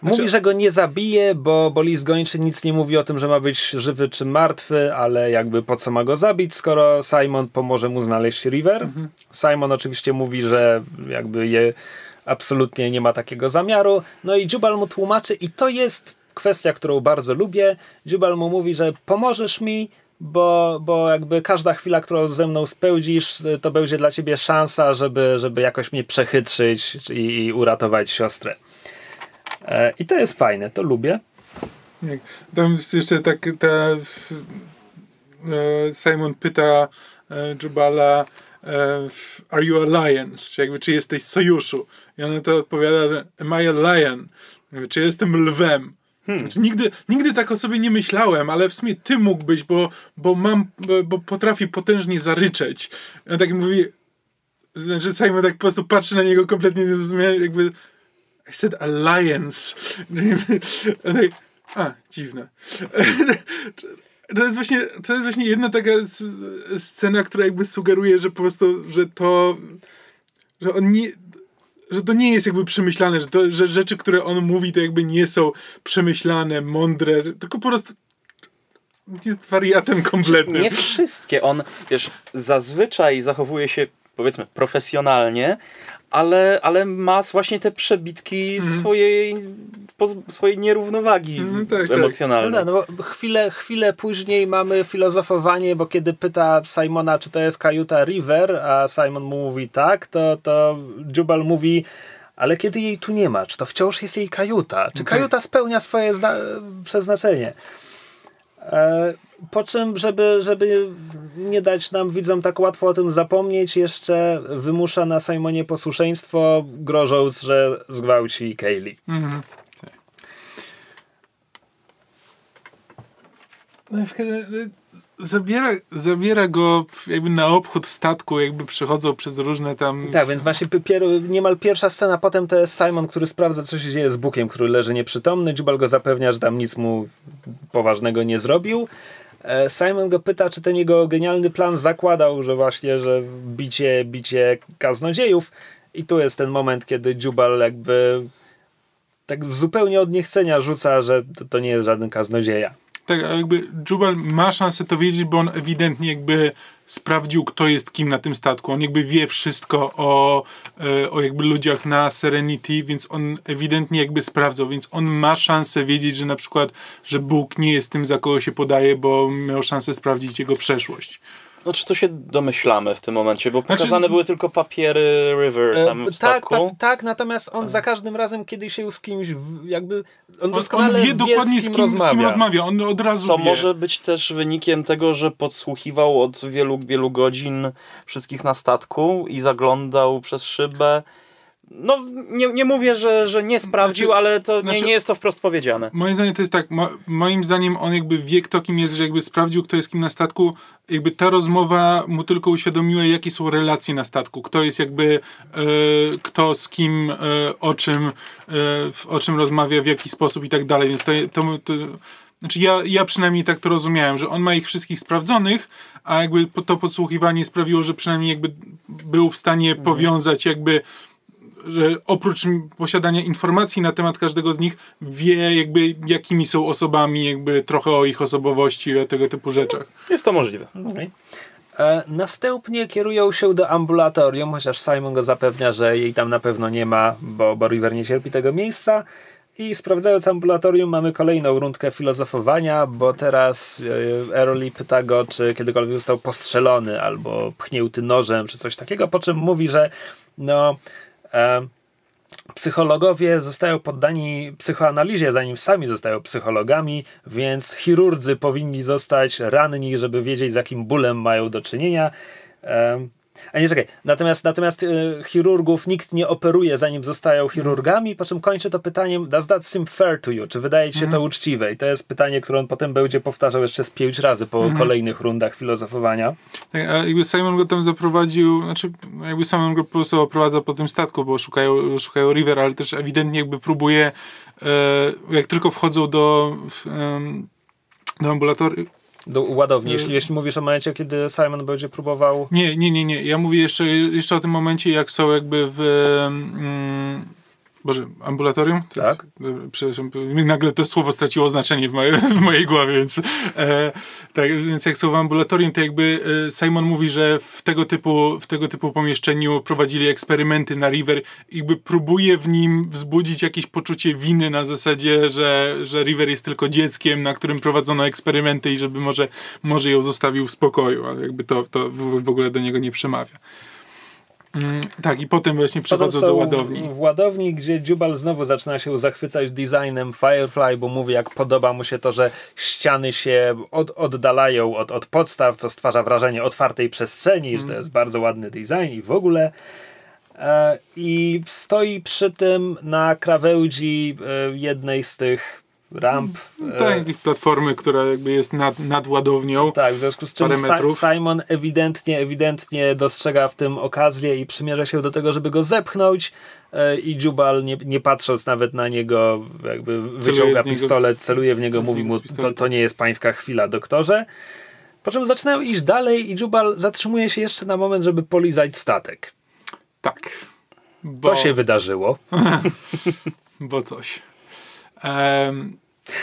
Mówi, że go nie zabije, bo, bo list gończy nic nie mówi o tym, że ma być żywy czy martwy, ale jakby po co ma go zabić, skoro Simon pomoże mu znaleźć River. Simon oczywiście mówi, że jakby je absolutnie nie ma takiego zamiaru. No i Jubal mu tłumaczy i to jest kwestia, którą bardzo lubię. Jubal mu mówi, że pomożesz mi, bo, bo jakby każda chwila, którą ze mną spędzisz, to będzie dla ciebie szansa, żeby, żeby jakoś mnie przechytrzyć i, i uratować siostrę. E, I to jest fajne, to lubię.
Tam jeszcze tak ta, e, Simon pyta e, Jubala e, Are you a lion? Czy, jakby, czy jesteś sojuszu? I on na to odpowiada, że Am I a lion? Czy jestem lwem? Znaczy, nigdy, nigdy tak o sobie nie myślałem, ale w sumie ty mógłbyś, bo, bo mam, bo, bo potrafi potężnie zaryczeć. On tak mówi, znaczy Simon tak po prostu patrzy na niego kompletnie niezrozumiale, jakby I said alliance. <laughs> Tak, A, dziwne. <laughs> To jest właśnie, to jest właśnie jedna taka scena, która jakby sugeruje, że po prostu, że to, że on nie, że to nie jest jakby przemyślane, że, to, że rzeczy, które on mówi, to jakby nie są przemyślane, mądre, tylko po prostu jest wariatem kompletnym.
Nie wszystkie. On, wiesz, zazwyczaj zachowuje się, powiedzmy, profesjonalnie, ale, ale ma właśnie te przebitki swojej, poz- swojej nierównowagi
Mhm, tak, tak.
No,
emocjonalnej.
tak, no bo chwilę, chwilę później mamy filozofowanie, bo kiedy pyta Simona, czy to jest kajuta River, a Simon mu mówi tak, to, to Jubal mówi, ale kiedy jej tu nie ma, czy to wciąż jest jej kajuta? Czy kajuta spełnia swoje zna- przeznaczenie? E, po czym, żeby, żeby nie dać nam widzom tak łatwo o tym zapomnieć, jeszcze wymusza na Simonie posłuszeństwo, grożąc, że zgwałci Kaylee.
Mhm. No i w każdym razie zabiera, zabiera go jakby na obchód statku, jakby przechodzą przez różne tam...
Tak, więc właśnie pier, niemal pierwsza scena potem to jest Simon, który sprawdza, co się dzieje z Bukiem, który leży nieprzytomny. Jubal go zapewnia, że tam nic mu poważnego nie zrobił. E, Simon go pyta, czy ten jego genialny plan zakładał, że właśnie, że bicie, bicie kaznodziejów. I tu jest ten moment, kiedy Jubal jakby tak zupełnie od niechcenia rzuca, że to, to nie jest żaden kaznodzieja.
tak jakby Jubal ma szansę to wiedzieć, bo on ewidentnie jakby sprawdził, kto jest kim na tym statku. On jakby wie wszystko o, e, o jakby ludziach na Serenity, więc on ewidentnie jakby sprawdzał, więc on ma szansę wiedzieć, że na przykład, że Bóg nie jest tym, za kogo się podaje, bo miał szansę sprawdzić jego przeszłość.
Znaczy to się domyślamy w tym momencie, bo pokazane były tylko papiery River tam w
tak,
statku.
tak, tak, natomiast on za każdym razem, kiedy się z kimś jakby. On
On,
doskonale
on wie dokładnie
z kim,
z kim, z
rozmawia.
kim rozmawia. On od razu
Co
wie.
może być też wynikiem tego, że podsłuchiwał od wielu, wielu godzin wszystkich na statku i zaglądał przez szybę. No, nie, nie mówię, że, że nie sprawdził,
Znaczy-
ale to nie,
znaczy-
nie jest to wprost powiedziane.
Moim zdaniem to jest tak, mo, moim zdaniem on jakby wie kto kim jest, że jakby sprawdził kto jest kim na statku, jakby ta rozmowa mu tylko uświadomiła jakie są relacje na statku, kto jest jakby, e, kto z kim, e, o czym, e, o czym rozmawia, w jaki sposób i tak dalej, więc to, to, to znaczy ja, ja przynajmniej tak to rozumiałem, że on ma ich wszystkich sprawdzonych, a jakby to podsłuchiwanie sprawiło, że przynajmniej jakby był w stanie powiązać jakby że oprócz posiadania informacji na temat każdego z nich, wie jakby jakimi są osobami, jakby trochę o ich osobowości i o tego typu rzeczach.
Jest to możliwe.
Okej. E, następnie kierują się do ambulatorium, chociaż Simon go zapewnia, że jej tam na pewno nie ma, bo, bo River nie cierpi tego miejsca. I sprawdzając ambulatorium, mamy kolejną rundkę filozofowania, bo teraz e, Early pyta go, czy kiedykolwiek został postrzelony albo pchnięty nożem, czy coś takiego, po czym mówi, że no. E, Psychologowie zostają poddani psychoanalizie, zanim sami zostają psychologami, więc chirurdzy powinni zostać ranni, żeby wiedzieć, z jakim bólem mają do czynienia. A nie czekaj, natomiast, natomiast e, chirurgów nikt nie operuje, zanim zostają chirurgami, po czym kończy to pytaniem, does that seem fair to you? Czy wydaje ci się to uczciwe? I to jest pytanie, które on potem będzie powtarzał jeszcze z pięć razy po kolejnych rundach filozofowania.
Tak, a jakby Simon go tam zaprowadził, znaczy jakby Simon go po prostu oprowadza po tym statku, bo szukają, szukają River, ale też ewidentnie jakby próbuje, e, jak tylko wchodzą do, w, em, do ambulatorium,
Do ładowni, jeśli, jeśli mówisz o momencie, kiedy Simon będzie próbował...
Nie, nie, nie, nie. Ja mówię jeszcze, jeszcze o tym momencie, jak są jakby w. Mm, Boże, ambulatorium? To
Tak.
Dobra, przepraszam, nagle to słowo straciło znaczenie w mojej, w mojej głowie, więc. E, tak, więc jak w ambulatorium, to jakby e, Simon mówi, że w tego typu, w tego typu pomieszczeniu prowadzili eksperymenty na River, i jakby próbuje w nim wzbudzić jakieś poczucie winy na zasadzie, że, że River jest tylko dzieckiem, na którym prowadzono eksperymenty i żeby może, może ją zostawił w spokoju, ale jakby to, to w ogóle do niego nie przemawia. Mm, tak, i potem właśnie
Potem
przechodzą do ładowni.
W, w ładowni, gdzie Jubal znowu zaczyna się zachwycać designem Firefly, bo mówi, jak podoba mu się to, że ściany się od, oddalają od, od podstaw, co stwarza wrażenie otwartej przestrzeni, że to jest bardzo ładny design i w ogóle. E, I stoi przy tym na krawędzi e, jednej z tych ramp. e,
Tak, jakieś platformy, która jakby jest nad, nad ładownią.
tak, w związku z czym Si-. Simon ewidentnie, ewidentnie dostrzega w tym okazję i przymierza się do tego, żeby go zepchnąć e, i Jubal, nie, nie patrząc nawet na niego, jakby wyciąga
z niego-
pistolet, celuje w niego, mówi mu, to, to nie jest pańska chwila, doktorze. Po czym zaczynają iść dalej i Jubal zatrzymuje się jeszcze na moment, żeby polizać statek.
Tak. Bo,
To się wydarzyło. <laughs>
bo coś.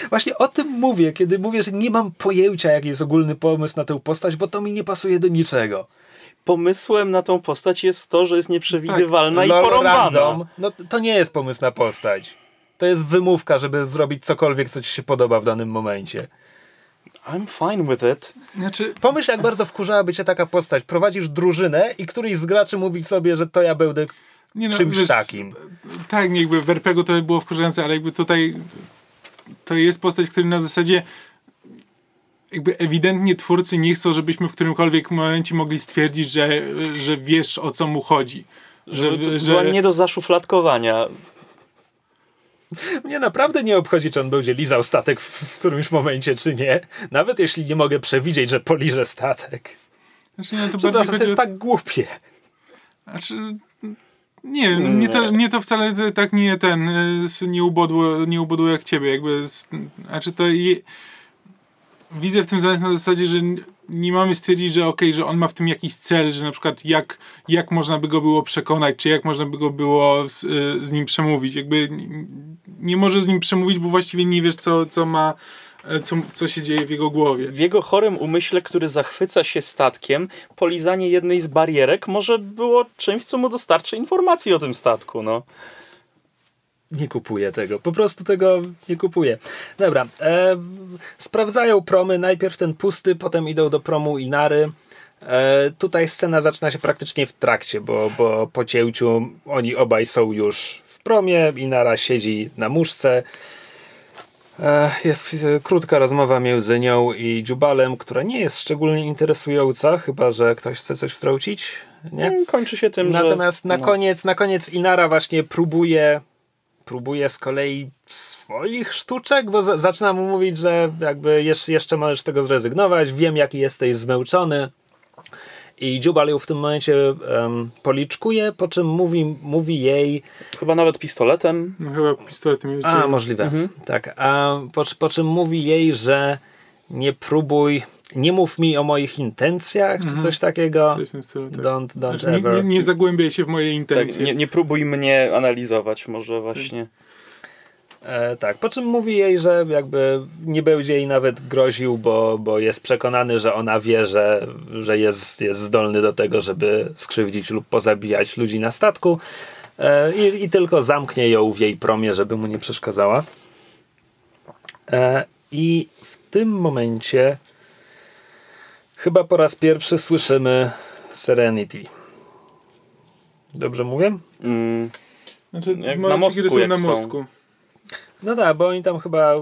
Właśnie o tym mówię, kiedy mówię, że nie mam pojęcia, jaki jest ogólny pomysł na tę postać, bo to mi nie pasuje do niczego.
Pomysłem na tą postać jest to, że jest nieprzewidywalna i
Lol
porąbana.
no to nie jest pomysł na postać. To jest wymówka, żeby zrobić cokolwiek, co ci się podoba w danym momencie.
I'm fine with it.
znaczy,
Pomyśl, jak bardzo wkurzałaby cię taka postać. Prowadzisz drużynę i któryś z graczy mówi sobie, że to ja będę
nie no,
czymś
wiesz,
takim.
Tak, jakby w RPG to by było wkurzające, ale jakby tutaj to jest postać, który na zasadzie jakby ewidentnie twórcy nie chcą, żebyśmy w którymkolwiek momencie mogli stwierdzić, że, że wiesz o co mu chodzi.
Że, to
Że,
była nie do zaszufladkowania.
Mnie naprawdę nie obchodzi, czy on będzie lizał statek w, którymś momencie, czy nie. Nawet jeśli nie mogę przewidzieć, że poliże statek.
znaczy, no, to bardziej
Przepraszam, to jest
o-
tak głupie.
Znaczy, nie, nie, to, nie. to wcale tak nie ten, s- nie ubodło, nie ubodło jak ciebie, jakby, znaczy to je, widzę w tym zamiast na zasadzie, że nie mamy stwierdzić, że okej, że on ma w tym jakiś cel, że na przykład jak, jak można by go było przekonać, czy jak można by go było z, y, z nim przemówić, jakby n- nie może z nim przemówić, bo właściwie nie wiesz, co, co ma e, co, co się dzieje w jego głowie.
W jego chorym umyśle, który zachwyca się statkiem, polizanie jednej z barierek może było czymś, co mu dostarczy informacji o tym statku, no.
Nie kupuję tego, po prostu tego nie kupuję. Dobra, e, sprawdzają promy, najpierw ten pusty, potem idą do promu Inary. E, tutaj scena zaczyna się praktycznie w trakcie, bo, bo po cięciu oni obaj są już w promie, Inara siedzi na muszce. E, jest krótka rozmowa między nią i Dziubalem, która nie jest szczególnie interesująca, chyba że ktoś chce coś wtrącić. Nie?
Kończy się tym, że...
Natomiast na,
no.
koniec, na koniec Inara właśnie próbuje próbuje z kolei swoich sztuczek, bo za, zaczyna mu mówić, że jakby jeszcze, jeszcze możesz z tego zrezygnować, wiem jaki jesteś zmęczony. I Jubal ją w tym momencie um, policzkuje, po czym mówi, mówi jej.
Chyba nawet pistoletem.
No chyba pistoletem już
A, możliwe. Tak. A po, po czym mówi jej, że nie próbuj, nie mów mi o moich intencjach, czy coś takiego.
Coś stylu, tak.
Don't, don't
Znaczy, nie,
ever.
nie, nie zagłębiaj się w moje
Tak,
intencje.
nie, nie próbuj mnie analizować, może właśnie.
E, tak, po czym mówi jej, że jakby nie będzie jej nawet groził, bo, bo jest przekonany, że ona wie, że, że jest, jest zdolny do tego, żeby skrzywdzić lub pozabijać ludzi na statku e, i, i tylko zamknie ją w jej promie, żeby mu nie przeszkadzała. E, I w tym momencie chyba po raz pierwszy słyszymy Serenity. Dobrze mówię?
Mm,
Znaczy,
Jak na mostku,
kiedy są na
są.
No tak, bo oni tam chyba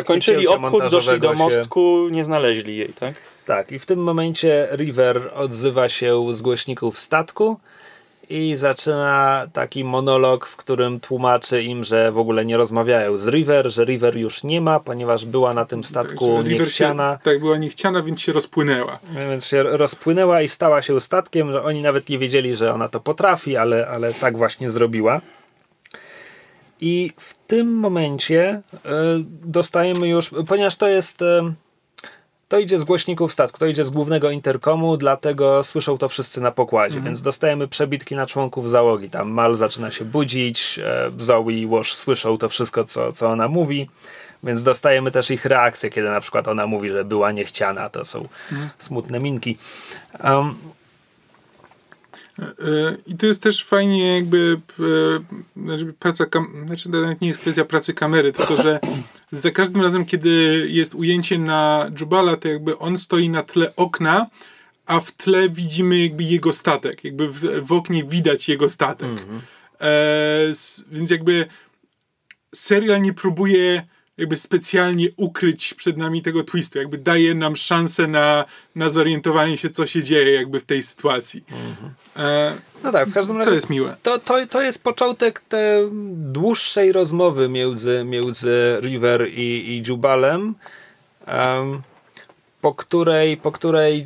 skończyli obchód, doszli do
się-
mostku, nie znaleźli jej, tak?
Tak, i w tym momencie River odzywa się z głośników statku i zaczyna taki monolog, w którym tłumaczy im, że w ogóle nie rozmawiają z River, że River już nie ma, ponieważ była na tym statku
River
niechciana,
Się, tak, była niechciana, więc się rozpłynęła.
więc się rozpłynęła i stała się statkiem, że oni nawet nie wiedzieli, że ona to potrafi, ale, ale tak właśnie zrobiła. I w tym momencie y, dostajemy już, ponieważ to jest. Y, to idzie z głośników statku, to idzie z głównego interkomu, dlatego słyszą to wszyscy na pokładzie, więc dostajemy przebitki na członków załogi. Tam Mal zaczyna się budzić, e, Zoe i Wash słyszą to wszystko, co, co ona mówi, więc dostajemy też ich reakcje, kiedy na przykład ona mówi, że była niechciana. To są smutne minki. Um,
E, I to jest też fajnie jakby e, znaczy praca, kam- znaczy to nawet nie jest kwestia pracy kamery, tylko że za każdym razem, kiedy jest ujęcie na Jubala, to jakby on stoi na tle okna, a w tle widzimy jakby jego statek. Jakby w, w oknie widać jego statek. E, s, więc jakby serial nie próbuje jakby specjalnie ukryć przed nami tego twistu. Jakby daje nam szansę na, na zorientowanie się, co się dzieje jakby w tej sytuacji. E,
no tak, w każdym razie
co jest miłe.
to, to, to jest początek tej dłuższej rozmowy między, między River i, i Jubalem, em, po której, po której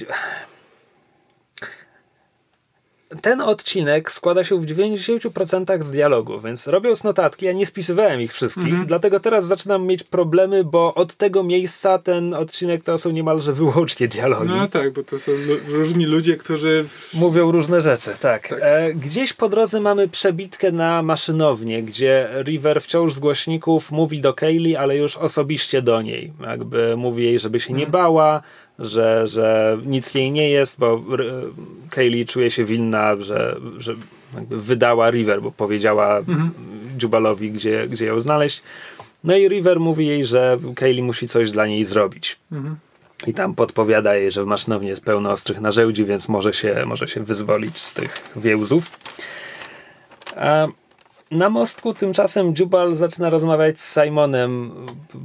ten odcinek składa się w 90% z dialogu, więc robiąc notatki, ja nie spisywałem ich wszystkich, dlatego teraz zaczynam mieć problemy, bo od tego miejsca ten odcinek to są niemalże wyłącznie dialogi.
No tak, bo to są różni ludzie, którzy...
Mówią różne rzeczy, tak. E, gdzieś po drodze mamy przebitkę na maszynownię, gdzie River wciąż z głośników mówi do Kaylee, ale już osobiście do niej. Jakby mówi jej, żeby się nie bała, że, że nic jej nie jest, bo Kaylee czuje się winna, że, że jakby wydała River, bo powiedziała Jubalowi, gdzie, gdzie ją znaleźć. No i River mówi jej, że Kaylee musi coś dla niej zrobić. I tam podpowiada jej, że w maszynowni jest pełno ostrych narzędzi, więc może się, może się wyzwolić z tych więzów. A na mostku tymczasem Jubal zaczyna rozmawiać z Simonem.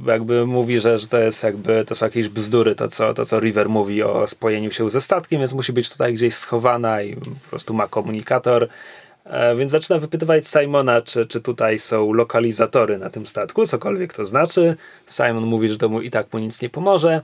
Jakby mówi, że, że to jest jakby, to są jakieś bzdury, to co, to co River mówi o spojeniu się ze statkiem, więc musi być tutaj gdzieś schowana i po prostu ma komunikator. E, Więc zaczyna wypytywać Simona, czy, czy tutaj są lokalizatory na tym statku, cokolwiek to znaczy. Simon mówi, że to mu i tak mu nic nie pomoże.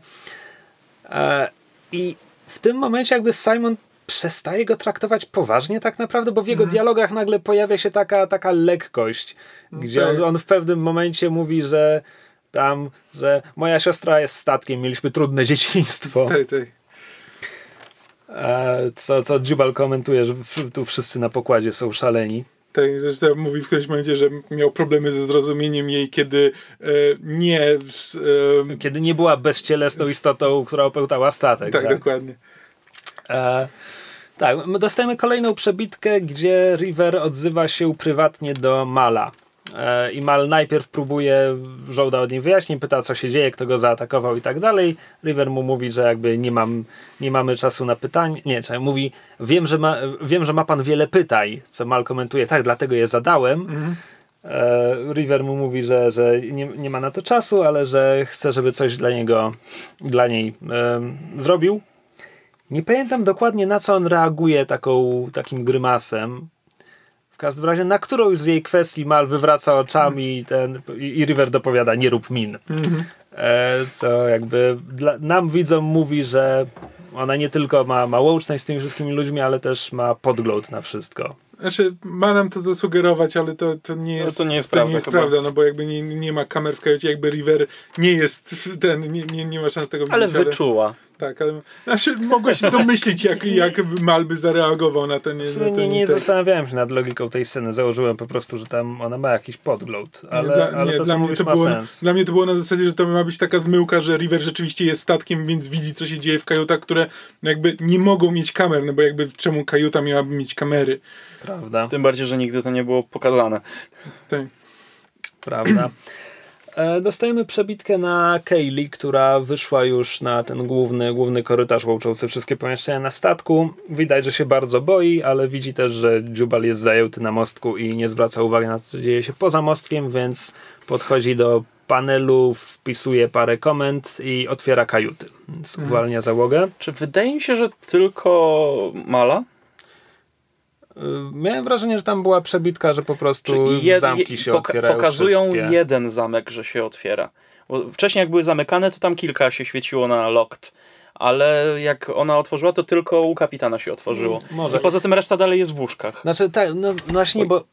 E, I w tym momencie jakby Simon przestaje go traktować poważnie tak naprawdę, bo w jego dialogach nagle pojawia się taka, taka lekkość, gdzie on,
tak.
on w pewnym momencie mówi, że tam, że moja siostra jest statkiem, mieliśmy trudne <laughs> dzieciństwo.
Tak, tak.
E, Co, co Jubal komentuje, że tu wszyscy na pokładzie są szaleni.
Tak, zresztą mówi w którymś momencie, że miał problemy ze zrozumieniem jej, kiedy e, nie... e,
Kiedy nie była bezcielesną istotą, która opełtała statek.
tak, dokładnie.
E, tak, my dostajemy kolejną przebitkę, gdzie River odzywa się prywatnie do Mala. E, I Mal najpierw próbuje, żołda od niej wyjaśnień, pyta co się dzieje, kto go zaatakował i tak dalej. River mu mówi, że jakby nie, mam, nie mamy czasu na pytanie. Nie, czekaj, mówi, wiem że, ma, wiem, że ma pan wiele pytań, co Mal komentuje, tak, dlatego je zadałem. E, River mu mówi, że, że nie, nie ma na to czasu, ale że chce, żeby coś dla niego, dla niej em, zrobił. Nie pamiętam dokładnie na co on reaguje taką, takim grymasem. W każdym razie na którąś z jej kwestii Mal wywraca oczami i, ten, i, i River dopowiada nie rób min. E, co jakby dla, nam widzom mówi, że ona nie tylko ma, ma łączność z tymi wszystkimi ludźmi, ale też ma podgląd na wszystko.
Znaczy, ma nam to zasugerować, ale to, to nie
Ale
jest,
to nie jest
to
prawda
nie jest prawda, no bo jakby nie, nie ma kamer w kajucie, jakby River nie jest ten, nie, nie, nie ma szans tego
Ale
widzieć,
wyczuła.
Tak, ale znaczy, mogłeś się domyślić, jak, jak Mal by zareagował na ten, na ten
nie, nie zastanawiałem się nad logiką tej sceny. Założyłem po prostu, że tam ona ma jakiś podgląd. Ale,
Nie, dla,
ale
nie,
to,
dla
co
mnie
mówisz,
to
ma
było,
sens.
Dla mnie to było na zasadzie, że to ma być taka zmyłka, że River rzeczywiście jest statkiem, więc widzi, co się dzieje w kajutach, które jakby nie mogą mieć kamer, no bo jakby czemu kajuta miałaby mieć kamery?
Prawda,
Tym bardziej, że nigdy to nie było pokazane.
Tak.
prawda. <clears throat> E, Dostajemy przebitkę na Kaylee, która wyszła już na ten główny, główny korytarz łączący wszystkie pomieszczenia na statku. Widać, że się bardzo boi, ale widzi też, że Jubal jest zajęty na mostku i nie zwraca uwagi na to, co dzieje się poza mostkiem, więc podchodzi do panelu, wpisuje parę komend i otwiera kajuty. Więc uwalnia załogę.
Czy wydaje mi się, że tylko Mala?
Y, Miałem wrażenie, że tam była przebitka, że po prostu
jed-
zamki się
poka-
otwierają
Pokazują
wszystkie.
jeden zamek, że się otwiera. Bo wcześniej jak były zamykane, to tam kilka się świeciło na locked. Ale jak ona otworzyła, to tylko u kapitana się otworzyło.
Może.
I poza tym reszta dalej jest w łóżkach.
Znaczy tak, no właśnie, bo,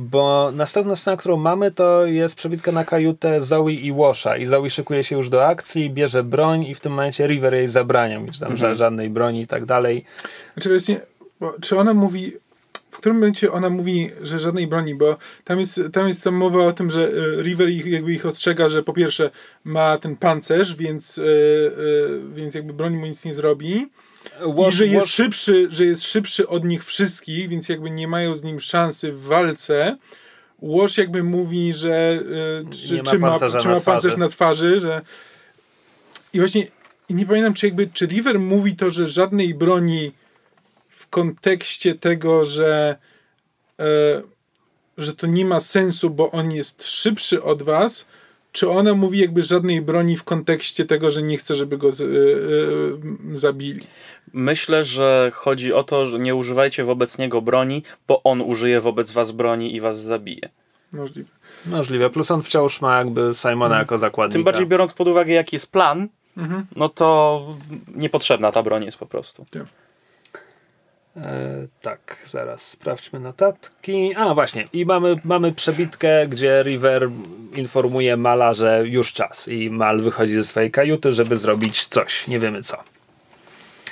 bo następna scena, którą mamy, to jest przebitka na kajutę Zoe i Washa i Zoe szykuje się już do akcji, bierze broń i w tym momencie River jej zabrania mieć tam ża- żadnej broni i tak dalej.
Znaczy właśnie, bo, czy ona mówi, w którym momencie ona mówi, że żadnej broni, bo tam jest, tam jest tam mowa o tym, że e, River ich, jakby ich ostrzega, że po pierwsze ma ten pancerz, więc, e, e, więc jakby broń mu nic nie zrobi. I że jest, szybszy, że jest szybszy od nich wszystkich, więc jakby nie mają z nim szansy w walce. Łoż jakby mówi, że e, czy,
ma
czy, ma, czy
na
ma pancerz na twarzy, że i właśnie i nie pamiętam, czy jakby czy River mówi to, że żadnej broni kontekście tego, że e, że to nie ma sensu, bo on jest szybszy od was, czy ona mówi jakby żadnej broni w kontekście tego, że nie chce, żeby go z, e, e, zabili.
Myślę, że chodzi o to, że nie używajcie wobec niego broni, bo on użyje wobec was broni i was zabije.
Możliwe.
Możliwe, plus on wciąż ma jakby Simona jako zakładnika.
Tym bardziej biorąc pod uwagę, jaki jest plan, no to niepotrzebna ta broń jest po prostu.
E, tak, zaraz sprawdźmy notatki. A właśnie, i mamy, mamy przebitkę, gdzie River informuje Mala, że już czas i Mal wychodzi ze swojej kajuty, żeby zrobić coś, nie wiemy co.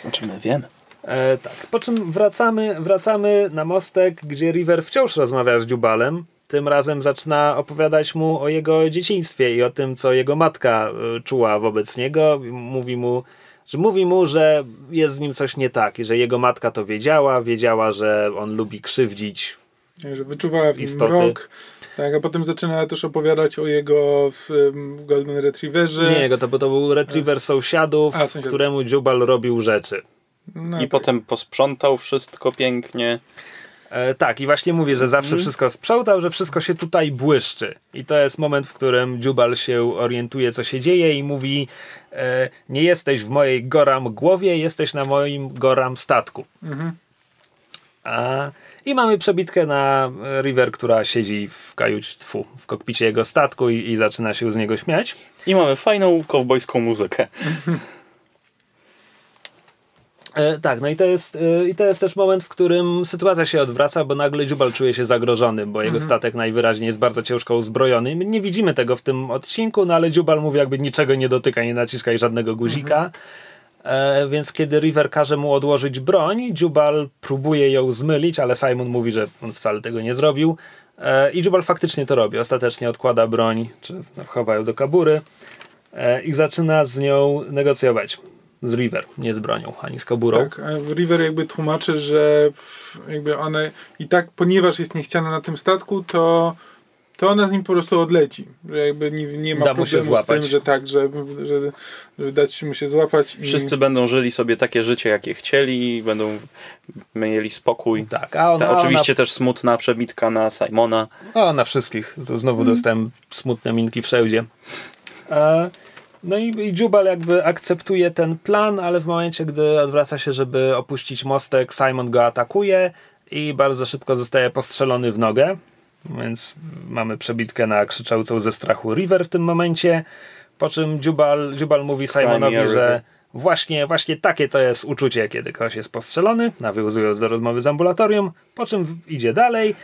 Znaczy my wiemy.
E, tak, po czym wracamy, wracamy na mostek, gdzie River wciąż rozmawia z Dziubalem. Tym razem zaczyna opowiadać mu o jego dzieciństwie i o tym, co jego matka e, czuła wobec niego. Mówi mu, że mówi mu, że jest z nim coś nie tak i że jego matka to wiedziała, wiedziała, że on lubi krzywdzić.
Że wyczuwała w nim
Istoty.
mrok. Tak, a potem zaczyna też opowiadać o jego w, em, Golden Retrieverze.
Nie jego, to, bo to był retriever sąsiadów,
A, sąsiadów.
któremu Dziubal robił rzeczy.
No,
I
tak.
potem posprzątał wszystko pięknie.
E, tak, i właśnie mówię, że zawsze wszystko sprzątał, że wszystko się tutaj błyszczy. I to jest moment, w którym Dziubal się orientuje, co się dzieje i mówi e, nie jesteś w mojej goram głowie, jesteś na moim goram statku. A, I mamy przebitkę na River, która siedzi w kajucie, tfu, w kokpicie jego statku i, i zaczyna się z niego śmiać.
I mamy fajną kowbojską muzykę. <laughs>
E, tak, no i to, jest, e, i to jest też moment, w którym sytuacja się odwraca, bo nagle Dziubal czuje się zagrożony, bo jego statek najwyraźniej jest bardzo ciężko uzbrojony. My nie widzimy tego w tym odcinku, no ale Dziubal mówi jakby niczego nie dotyka, nie naciskaj żadnego guzika. E, więc kiedy River każe mu odłożyć broń, Jubal próbuje ją zmylić, ale Simon mówi, że on wcale tego nie zrobił. E, I Jubal faktycznie to robi. Ostatecznie odkłada broń, czy chowa ją do kabury i zaczyna z nią negocjować. Z River, nie z bronią, ani z kaburą.
Tak, a River jakby tłumaczy, że w- jakby ona i tak, ponieważ jest niechciana na tym statku, to, to ona z nim po prostu odleci. Że jakby nie, nie ma
Da
problemu z
złapać.
tym, że tak, że, że, że dać mu się złapać. I,
Wszyscy będą żyli sobie takie życie, jakie chcieli, będą mieli spokój.
Tak, a ona,
Ta,
a
oczywiście też smutna przebitka na Simona.
ona, o, na wszystkich. Tu znowu
Mhm.
dostałem smutne minki wszędzie. E, no i, i Jubal jakby akceptuje ten plan, ale w momencie, gdy odwraca się, żeby opuścić mostek, Simon go atakuje i bardzo szybko zostaje postrzelony w nogę. Więc mamy przebitkę na krzyczałcą ze strachu River w tym momencie. Po czym Jubal, Jubal mówi Simonowi, że właśnie, właśnie takie to jest uczucie, kiedy ktoś jest postrzelony, nawiązując do rozmowy z ambulatorium, po czym idzie dalej.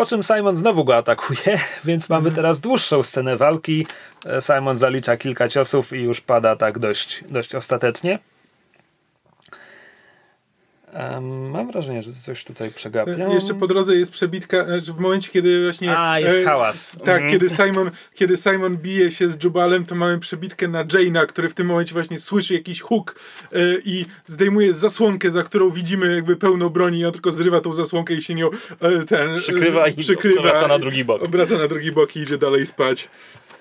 Po czym Simon znowu go atakuje, <laughs> więc mamy teraz dłuższą scenę walki. E, Simon zalicza kilka ciosów i już pada tak dość, dość ostatecznie. Mam wrażenie, że coś tutaj przegapiam.
E, Jeszcze po drodze jest przebitka, znaczy w momencie, kiedy właśnie...
A, jest
e,
hałas.
Tak,
Mhm.
kiedy, Simon, kiedy Simon bije się z Jubalem, to mamy przebitkę na Jane'a, który w tym momencie właśnie słyszy jakiś huk e, i zdejmuje zasłonkę, za którą widzimy jakby pełno broni i on tylko zrywa tą zasłonkę i się nią e, ten, e,
Przykrywa i obraca na drugi bok.
Obraca na drugi bok i idzie dalej spać.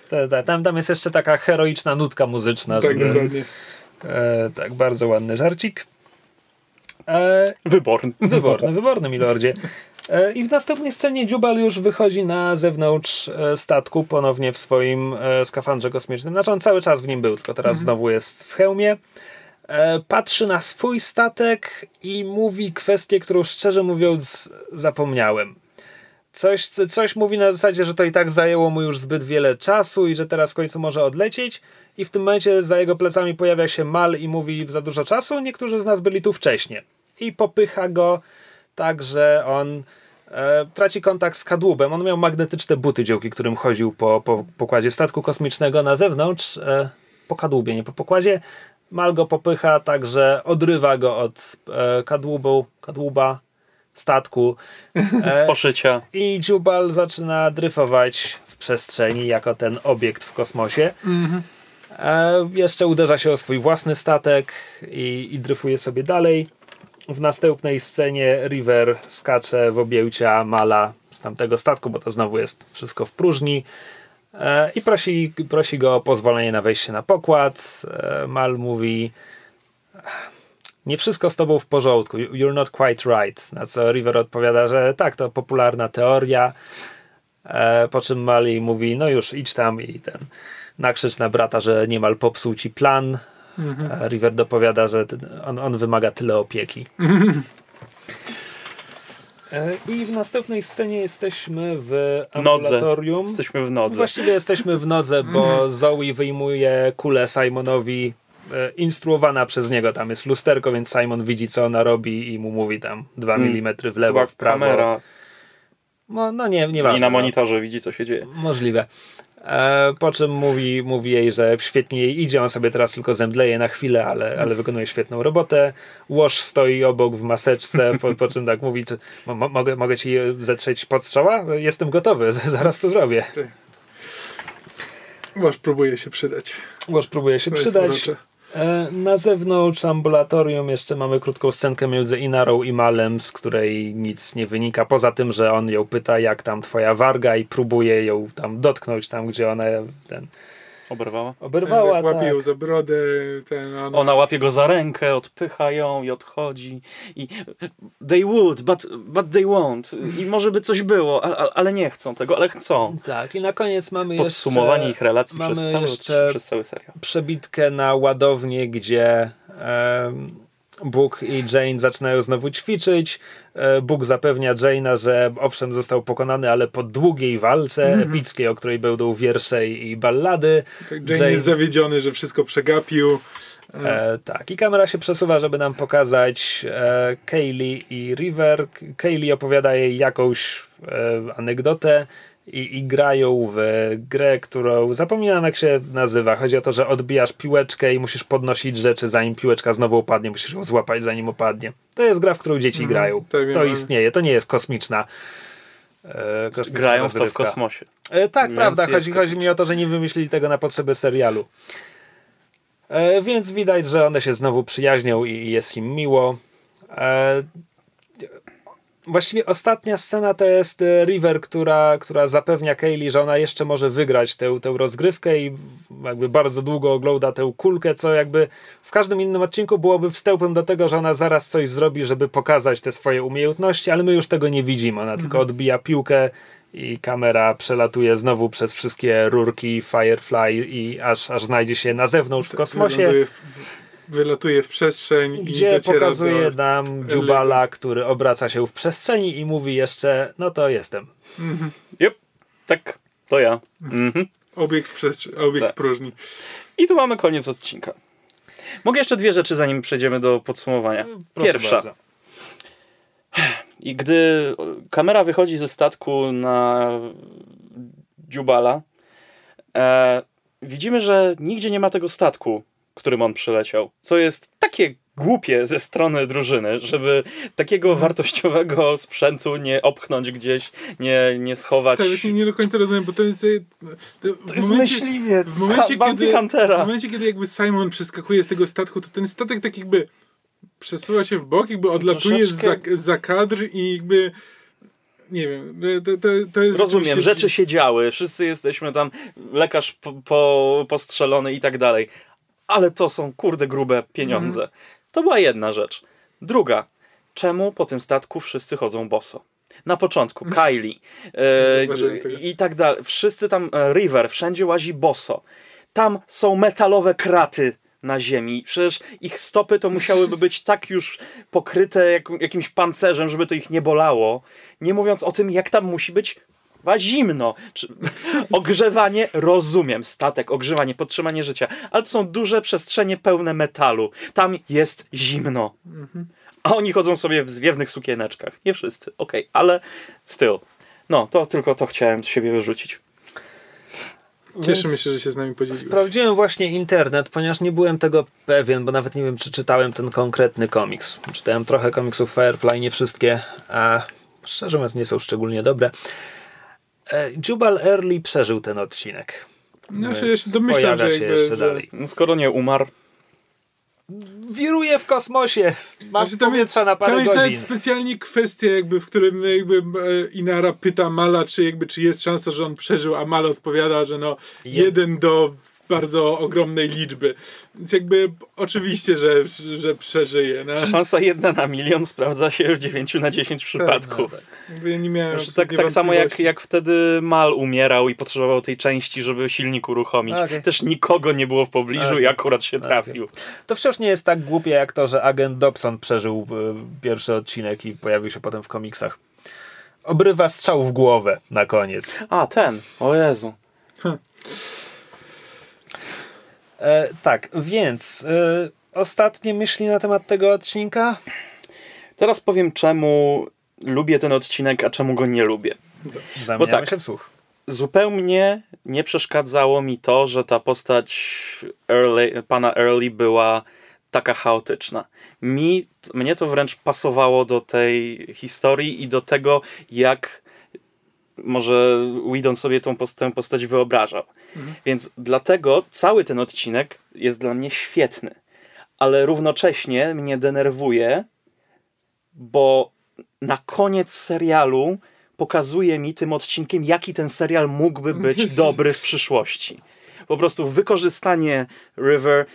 Ta, ta, tam, tam jest jeszcze taka heroiczna nutka muzyczna.
tak,
żeby,
dokładnie.
e, tak, bardzo ładny żarcik. E,
Wyborny.
Wyborny, wyborny, milordzie. E, I w następnej scenie Jubal już wychodzi na zewnątrz e, statku, ponownie w swoim skafandrze kosmicznym. Znaczy on cały czas w nim był, tylko teraz znowu jest w hełmie. Patrzy na swój statek i mówi kwestię, którą szczerze mówiąc zapomniałem. Coś, co- coś mówi na zasadzie, że to i tak zajęło mu już zbyt wiele czasu i że teraz w końcu może odlecieć. I w tym momencie za jego plecami pojawia się Mal i mówi za dużo czasu. Niektórzy z nas byli tu wcześniej. I popycha go tak, że on e, traci kontakt z kadłubem. On miał magnetyczne buty, dzięki którym chodził po, po pokładzie statku kosmicznego na zewnątrz. E, po kadłubie, nie po pokładzie. Mal go popycha, także odrywa go od e, kadłubu, kadłuba statku. E, <laughs>
Poszycia.
i Jubal zaczyna dryfować w przestrzeni jako ten obiekt w kosmosie. E, jeszcze uderza się o swój własny statek i, i dryfuje sobie dalej. W następnej scenie River skacze w objęcia Mala z tamtego statku, bo to znowu jest wszystko w próżni. E, I prosi, prosi go o pozwolenie na wejście na pokład. E, Mal mówi: Nie wszystko z tobą w porządku. You're not quite right. Na co River odpowiada, że tak, to popularna teoria. E, po czym Mali mówi: No już idź tam i ten nakrzycz na brata, że niemal popsuł ci plan. A River dopowiada, że on, on wymaga tyle opieki. <laughs> E, I w następnej scenie jesteśmy w
Nodze.
ambulatorium.
Jesteśmy w nodze.
Właściwie jesteśmy w nodze, bo <laughs> Zoe wyjmuje kulę Simonowi e, instruowana przez niego. Tam jest lusterko, więc Simon widzi, co ona robi i mu mówi tam 2
Mm.
mm w lewo, w prawo.
kamera
No, no nie, nieważne.
i na
no.
monitorze widzi, co się dzieje.
Możliwe. E, po czym mówi, mówi jej, że świetnie jej idzie, on sobie teraz tylko zemdleje na chwilę, ale, ale wykonuje świetną robotę. Łoż stoi obok w maseczce, po, po czym tak mówi, mogę, mogę ci zetrzeć podstrzała? Jestem gotowy, <laughs> zaraz to zrobię.
Łoż próbuje się przydać.
Łoż próbuje się
To
przydać. E, Na zewnątrz ambulatorium jeszcze mamy krótką scenkę między Inarą i Malem, z której nic nie wynika, poza tym, że on ją pyta, jak tam twoja warga i próbuje ją tam dotknąć, tam gdzie ona ten
Oberwała.
oberwała.
Tak, łapie
tak.
ją za brodę. Ten, ona,
Ona łapie go za rękę, odpycha ją i odchodzi. I they would, but, but they won't. I może by coś było, a- a- ale nie chcą tego, ale chcą.
Tak, i na koniec mamy
Podsumowanie
jeszcze,
ich relacji
mamy
przez cały, przez cały serial.
przebitkę na ładownię, gdzie em, Bóg i Jane zaczynają znowu ćwiczyć. E, Bóg zapewnia Jane'a, że owszem został pokonany, ale po długiej walce epickiej, o której będą wiersze i ballady.
Tak, Jane jest zawiedziony, że wszystko przegapił.
E, tak, i kamera się przesuwa, żeby nam pokazać e, Kaylee i River. Kaylee opowiada jej jakąś e, anegdotę i, i grają w grę, którą zapominam jak się nazywa. Chodzi o to, że odbijasz piłeczkę i musisz podnosić rzeczy zanim piłeczka znowu opadnie, musisz ją złapać zanim opadnie. To jest gra, w którą dzieci grają.
tak
to istnieje, to nie jest kosmiczna. E, kosmiczna
Grają w to w kosmosie.
E, tak,
Więc
prawda. Chodzi, chodzi mi o to, że nie wymyślili tego na potrzeby serialu. E, więc widać, że one się znowu przyjaźnią i jest im miło. Właściwie ostatnia scena to jest e, River, która, która zapewnia Kaylee, że ona jeszcze może wygrać tę, tę rozgrywkę i jakby bardzo długo ogląda tę kulkę, co jakby w każdym innym odcinku byłoby wstępem do tego, że ona zaraz coś zrobi, żeby pokazać te swoje umiejętności, ale my już tego nie widzimy. Ona tylko odbija piłkę i kamera przelatuje znowu przez wszystkie rurki Firefly i aż, aż znajdzie się na zewnątrz w kosmosie,
Wyląduje w, wylatuje w przestrzeń i
gdzie
dociera
pokazuje
do...
nam Jubala, który obraca się w przestrzeni i mówi jeszcze, no to jestem.
Yep, tak, to ja. Mhm.
Obiekt w, przestrzeń, obiekt
Tak.
w próżni.
I tu mamy koniec odcinka. Mogę jeszcze dwie rzeczy, zanim przejdziemy do podsumowania.
Proszę
Pierwsza.
bardzo.
I gdy kamera wychodzi ze statku na Dziubala, e, widzimy, że nigdzie nie ma tego statku, którym on przyleciał. Co jest takie głupie ze strony drużyny, żeby takiego wartościowego sprzętu nie opchnąć gdzieś, nie, nie schować.
Tak, właśnie nie do końca rozumiem, bo to jest... To,
To jest myśliwiec,
w momencie,
Bounty
kiedy,
Huntera.
w momencie, kiedy jakby Simon przeskakuje z tego statku, to ten statek tak jakby przesuwa się w bok, jakby odlatuje za,
Troszeczkę-
za kadr i jakby nie wiem, to, to, to jest
Rozumiem, rzeczy się działy, wszyscy jesteśmy tam, lekarz po, po, postrzelony i tak dalej, ale to są kurde grube pieniądze.
Mhm.
To była jedna rzecz. Druga, czemu po tym statku wszyscy chodzą boso? Na początku <laughs> Kylie e, i tak dalej, wszyscy tam, e, River, wszędzie łazi boso. Tam są metalowe kraty na ziemi. Przecież ich stopy to musiałyby być tak już pokryte jak, jakimś pancerzem, żeby to ich nie bolało. Nie mówiąc o tym, jak tam musi być chyba zimno. Czy, ogrzewanie, rozumiem. Statek, ogrzewanie, podtrzymanie życia. Ale to są duże przestrzenie pełne metalu. Tam jest zimno. A oni chodzą sobie w zwiewnych sukieneczkach. Nie wszyscy, okej, ale styl. No, to tylko to chciałem z siebie wyrzucić.
Cieszymy się, że się z nami podzieliłeś.
Sprawdziłem właśnie internet, ponieważ nie byłem tego pewien, bo nawet nie wiem, czy czytałem ten konkretny komiks. Czytałem trochę komiksów Firefly, nie wszystkie, a szczerze mówiąc nie są szczególnie dobre. E, Jubal Early przeżył ten odcinek.
No się jeszcze domyślam, że
się
jakby,
jeszcze
że-
dalej.
No, skoro nie umarł,
Wiruje w kosmosie. Mam
Znaczy, tam
powietrza na parę
Tam jest
godzin.
nawet specjalnie kwestia, jakby, w którym jakby e, Inara pyta Mala, czy jakby, czy jest szansa, że on przeżył, a Mal odpowiada, że no
Je-
jeden do bardzo ogromnej liczby. Więc jakby oczywiście, że, że przeżyje. No.
szansa jedna na milion sprawdza się w 9 na 10 przypadków.
Jakby nie miałem
Znaczy, tak, tak samo jak, jak wtedy Mal umierał i potrzebował tej części, żeby silnik uruchomić.
Okej.
Też nikogo nie było w pobliżu
Okej.
i akurat się trafił.
To wciąż nie jest tak głupie jak to, że agent Dobson przeżył e, pierwszy odcinek i pojawił się potem w komiksach. Obrywa strzał w głowę na koniec.
A, ten. O Jezu.
E, tak, więc e, ostatnie myśli na temat tego odcinka?
Teraz powiem, czemu lubię ten odcinek, a czemu go nie lubię.
Zamieniamy
tak.
się w słuch.
Zupełnie nie przeszkadzało mi to, że ta postać Early, pana Early była taka chaotyczna. Mi, mnie to wręcz pasowało do tej historii i do tego, jak może Whedon sobie tą post- tę postać wyobrażał. Więc dlatego cały ten odcinek jest dla mnie świetny. Ale równocześnie mnie denerwuje, bo na koniec serialu pokazuje mi tym odcinkiem, jaki ten serial mógłby być <laughs> dobry w przyszłości. Po prostu wykorzystanie River,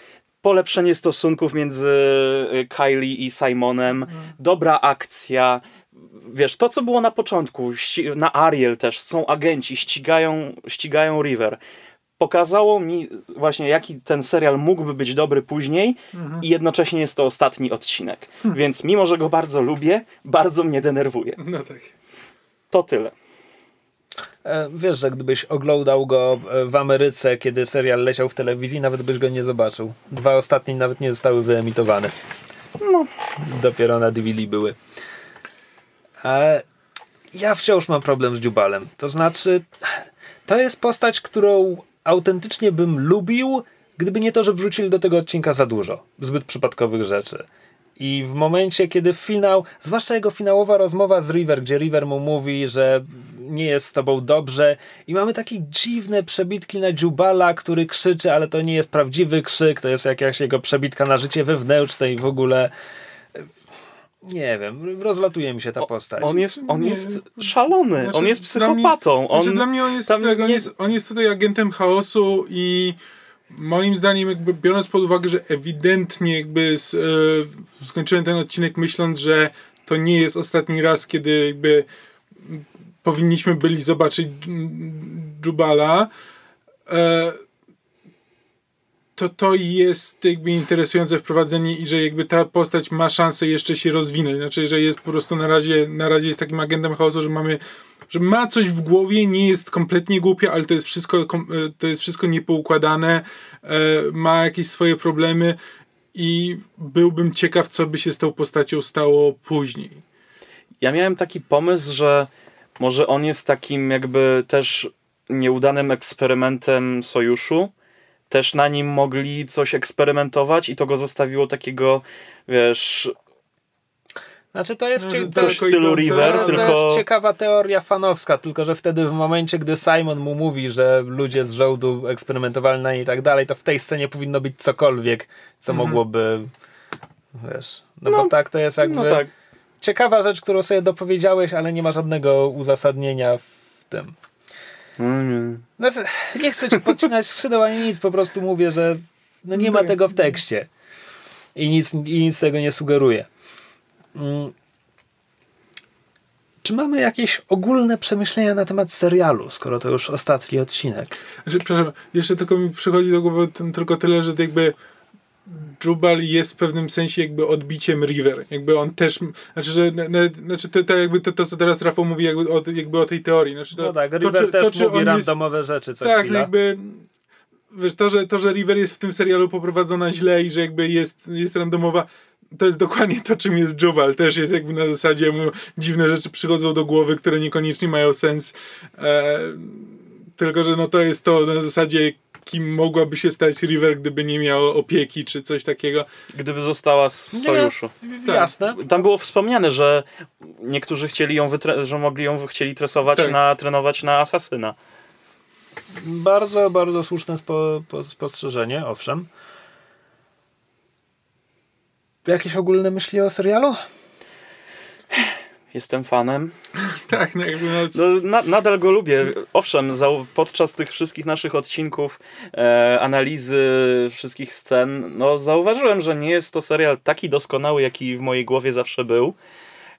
polepszenie stosunków między y, Kylie i Simonem, dobra akcja. Wiesz, to co było na początku, na Ariel też, są agenci, ścigają, ścigają River. Pokazało mi właśnie, jaki ten serial mógłby być dobry później i jednocześnie jest to ostatni odcinek. Więc mimo, że go bardzo lubię, bardzo mnie denerwuje.
No tak.
To tyle.
E, wiesz, że gdybyś oglądał go e, w Ameryce, kiedy serial leciał w telewizji, nawet byś go nie zobaczył. Dwa ostatnie nawet nie zostały wyemitowane.
No.
Dopiero na DVD były. Ja wciąż mam problem z Dziubalem. To znaczy, to jest postać, którą autentycznie bym lubił, gdyby nie to, że wrzucili do tego odcinka za dużo. Zbyt przypadkowych rzeczy. I w momencie, kiedy finał, zwłaszcza jego finałowa rozmowa z River, gdzie River mu mówi, że nie jest z tobą dobrze i mamy takie dziwne przebitki na Dziubala, który krzyczy, ale to nie jest prawdziwy krzyk, to jest jakaś jego przebitka na życie wewnętrzne i w ogóle nie wiem, rozlatuje mi się ta postać.
On jest, on
Nie.
jest szalony,
Znaczy,
on jest
dla mnie-
psychopatą. On,
Znaczy, dla mnie on jest, tak, on,
nie-
jest, on jest tutaj agentem chaosu i moim zdaniem jakby biorąc pod uwagę, że ewidentnie jakby z, e, skończyłem ten odcinek myśląc, że to nie jest ostatni raz, kiedy jakby powinniśmy byli zobaczyć Jubala, e, to to jest jakby interesujące wprowadzenie i że jakby ta postać ma szansę jeszcze się rozwinąć. Znaczy, że jest po prostu na razie, na razie jest takim agentem chaosu, że mamy, że ma coś w głowie, nie jest kompletnie głupia, ale to jest wszystko, e, to jest wszystko niepoukładane, e, ma jakieś swoje problemy i byłbym ciekaw, co by się z tą postacią stało później.
Ja miałem taki pomysł, że może on jest takim jakby też nieudanym eksperymentem sojuszu. Też na nim mogli coś eksperymentować i to go zostawiło takiego, wiesz,
Znaczy to jest,
No,
to,
coś w stylu
idące.
River,
to, jest, to
tylko...
jest ciekawa teoria fanowska, tylko że wtedy w momencie, gdy Simon mu mówi, że ludzie z żołdu eksperymentowali na niej i tak dalej, to w tej scenie powinno być cokolwiek, co
Mhm.
mogłoby wiesz, no,
No,
bo tak to jest jakby
No tak.
ciekawa rzecz, którą sobie dopowiedziałeś, ale nie ma żadnego uzasadnienia w tym.
Mm.
Znaczy, nie chcę ci podcinać skrzydeł ani nic, po prostu mówię, że no nie ma tego w tekście. I nic, I nic tego nie sugeruje. Mm. Czy mamy jakieś ogólne przemyślenia na temat serialu, skoro to już ostatni odcinek?
Znaczy, przepraszam, jeszcze tylko mi przychodzi do głowy ten, tylko tyle, że jakby Jubal jest w pewnym sensie jakby odbiciem River. Jakby on też, znaczy, że na, na, znaczy to, to, jakby to, to, co teraz Rafał mówi jakby o, jakby o tej teorii. Znaczy, to,
No tak,
to,
River
czy-
też
to, czy
mówi
jest-
randomowe rzeczy co
Tak,
chwila.
jakby wiesz, to że, to, że River jest w tym serialu poprowadzona źle i że jakby jest, jest randomowa, to jest dokładnie to, czym jest Jubal. Też jest jakby na zasadzie mu dziwne rzeczy przychodzą do głowy, które niekoniecznie mają sens. E, tylko, że no to jest to na zasadzie kim mogłaby się stać River, gdyby nie miała opieki czy coś takiego.
Gdyby została w
Nie.
sojuszu.
Tak.
Jasne.
Tam było wspomniane, że niektórzy chcieli ją wytre- że mogli ją chcieli tresować
Tak.
na trenować na asasyna.
Bardzo, bardzo słuszne spo, po, spostrzeżenie, owszem. Jakieś ogólne myśli o serialu?
Jestem fanem. <laughs>
Tak, no jakby no,
No, na, nadal go lubię. Owszem, zau- podczas tych wszystkich naszych odcinków, e, analizy wszystkich scen, no zauważyłem, że nie jest to serial taki doskonały, jaki w mojej głowie zawsze był.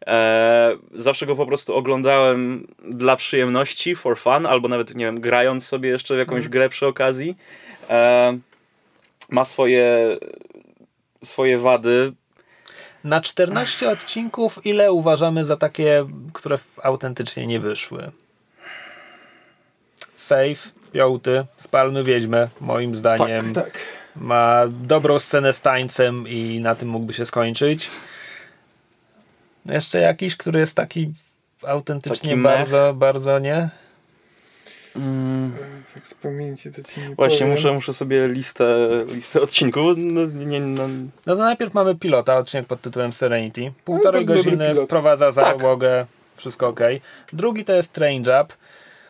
E, zawsze go po prostu oglądałem dla przyjemności, for fun, albo nawet, nie wiem, grając sobie jeszcze w jakąś grę przy okazji. E, ma swoje, swoje wady.
Na 14 odcinków ile uważamy za takie, które autentycznie nie wyszły? Save, Jołty, Spalmy Wiedźmę, moim zdaniem.
tak.
Ma dobrą scenę z tańcem i na tym mógłby się skończyć. Jeszcze jakiś, który jest taki autentycznie
Taki mech.
bardzo, bardzo nie?
Mm,
Tak z pamięci to ci nie
właśnie,
powiem.
muszę, muszę sobie listę, listę odcinków. No, nie, no,
No to najpierw mamy pilota, odcinek pod tytułem Serenity. Półtorej
bardzo dobry
godziny wprowadza
Tak.
załogę, wszystko ok. Drugi to jest Train Job,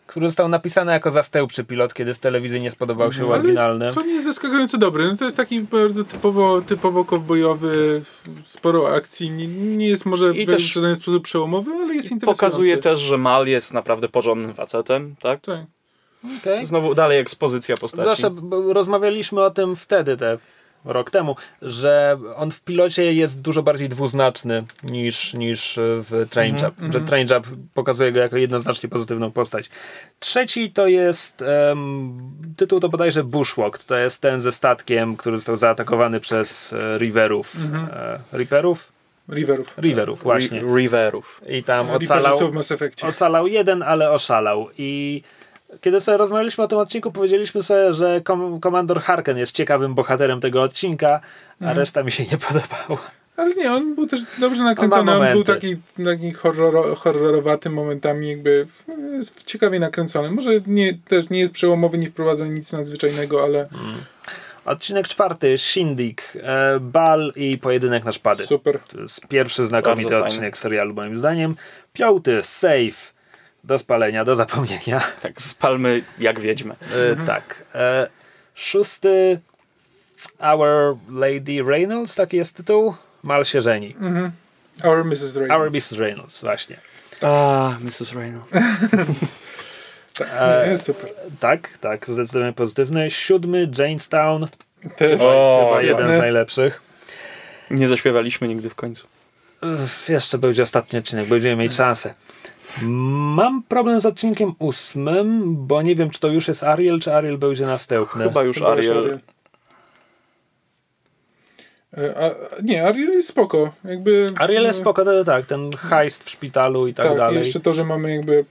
który został napisany jako zastępczy pilot, kiedy z telewizji nie spodobał się
No,
oryginalny.
To nie jest zaskakująco dobry. No to jest taki bardzo typowo, typowo kowbojowy, sporo akcji. Nie, nie jest może
I
w
też-
żaden sposób przełomowy, ale jest interesujący.
Pokazuje też, że Mal jest naprawdę porządnym facetem, tak?
Tak.
Okay.
Znowu dalej ekspozycja postaci.
Zawsze rozmawialiśmy o tym wtedy, te rok temu, że on w pilocie jest dużo bardziej dwuznaczny niż, niż w Train
Mhm,
Job. Że Train Job pokazuje go jako jednoznacznie pozytywną postać. Trzeci to jest em, tytuł to bodajże Bushwalk. To jest ten ze statkiem, który został zaatakowany przez e, Riverów.
Mhm.
E, Reaperów?
Riverów.
Riverów, właśnie.
Ri- Riverów.
I tam
Reaperzy
ocalał,
są w Mass Effectie.
ocalał jeden, ale oszalał. I kiedy sobie rozmawialiśmy o tym odcinku, powiedzieliśmy sobie, że kom- komandor Harken jest ciekawym bohaterem tego odcinka, a
Mhm.
reszta mi się nie podobała.
Ale nie, on był też dobrze nakręcony. On, był
momenty.
taki, taki horror, horrorowaty momentami, jakby jest ciekawie nakręcony. Może nie, też nie jest przełomowy, nie wprowadza nic nadzwyczajnego, ale
Odcinek czwarty, Shindig, e, bal i pojedynek na szpady.
super.
To jest pierwszy znakomity odcinek serialu moim zdaniem. Piąty, Safe, do spalenia, do zapomnienia. <laughs>
Tak, spalmy jak wiedźmę.
E, tak. E, szósty, Our Lady Reynolds, taki jest tytuł. Mal się żeni.
Our Mrs. Reynolds.
Our Miss Reynolds, właśnie.
A, Mrs. Reynolds.
Tak, <laughs>
E,
super.
Tak, tak, zdecydowanie pozytywny. Siódmy, Janestown,
Też.
O,
chyba jeden z najlepszych.
Nie zaśpiewaliśmy nigdy w końcu.
Jeszcze będzie ostatni odcinek, będziemy mieć szansę. Mam problem z odcinkiem ósmym, bo nie wiem, czy to już jest Ariel, czy Ariel będzie następny.
Chyba już
Chyba już
Ariel.
E, A, nie, Ariel jest spoko. Jakby,
Ariel jest spoko, to tak, ten heist w szpitalu i tak,
Tak,
dalej.
jeszcze to, że mamy jakby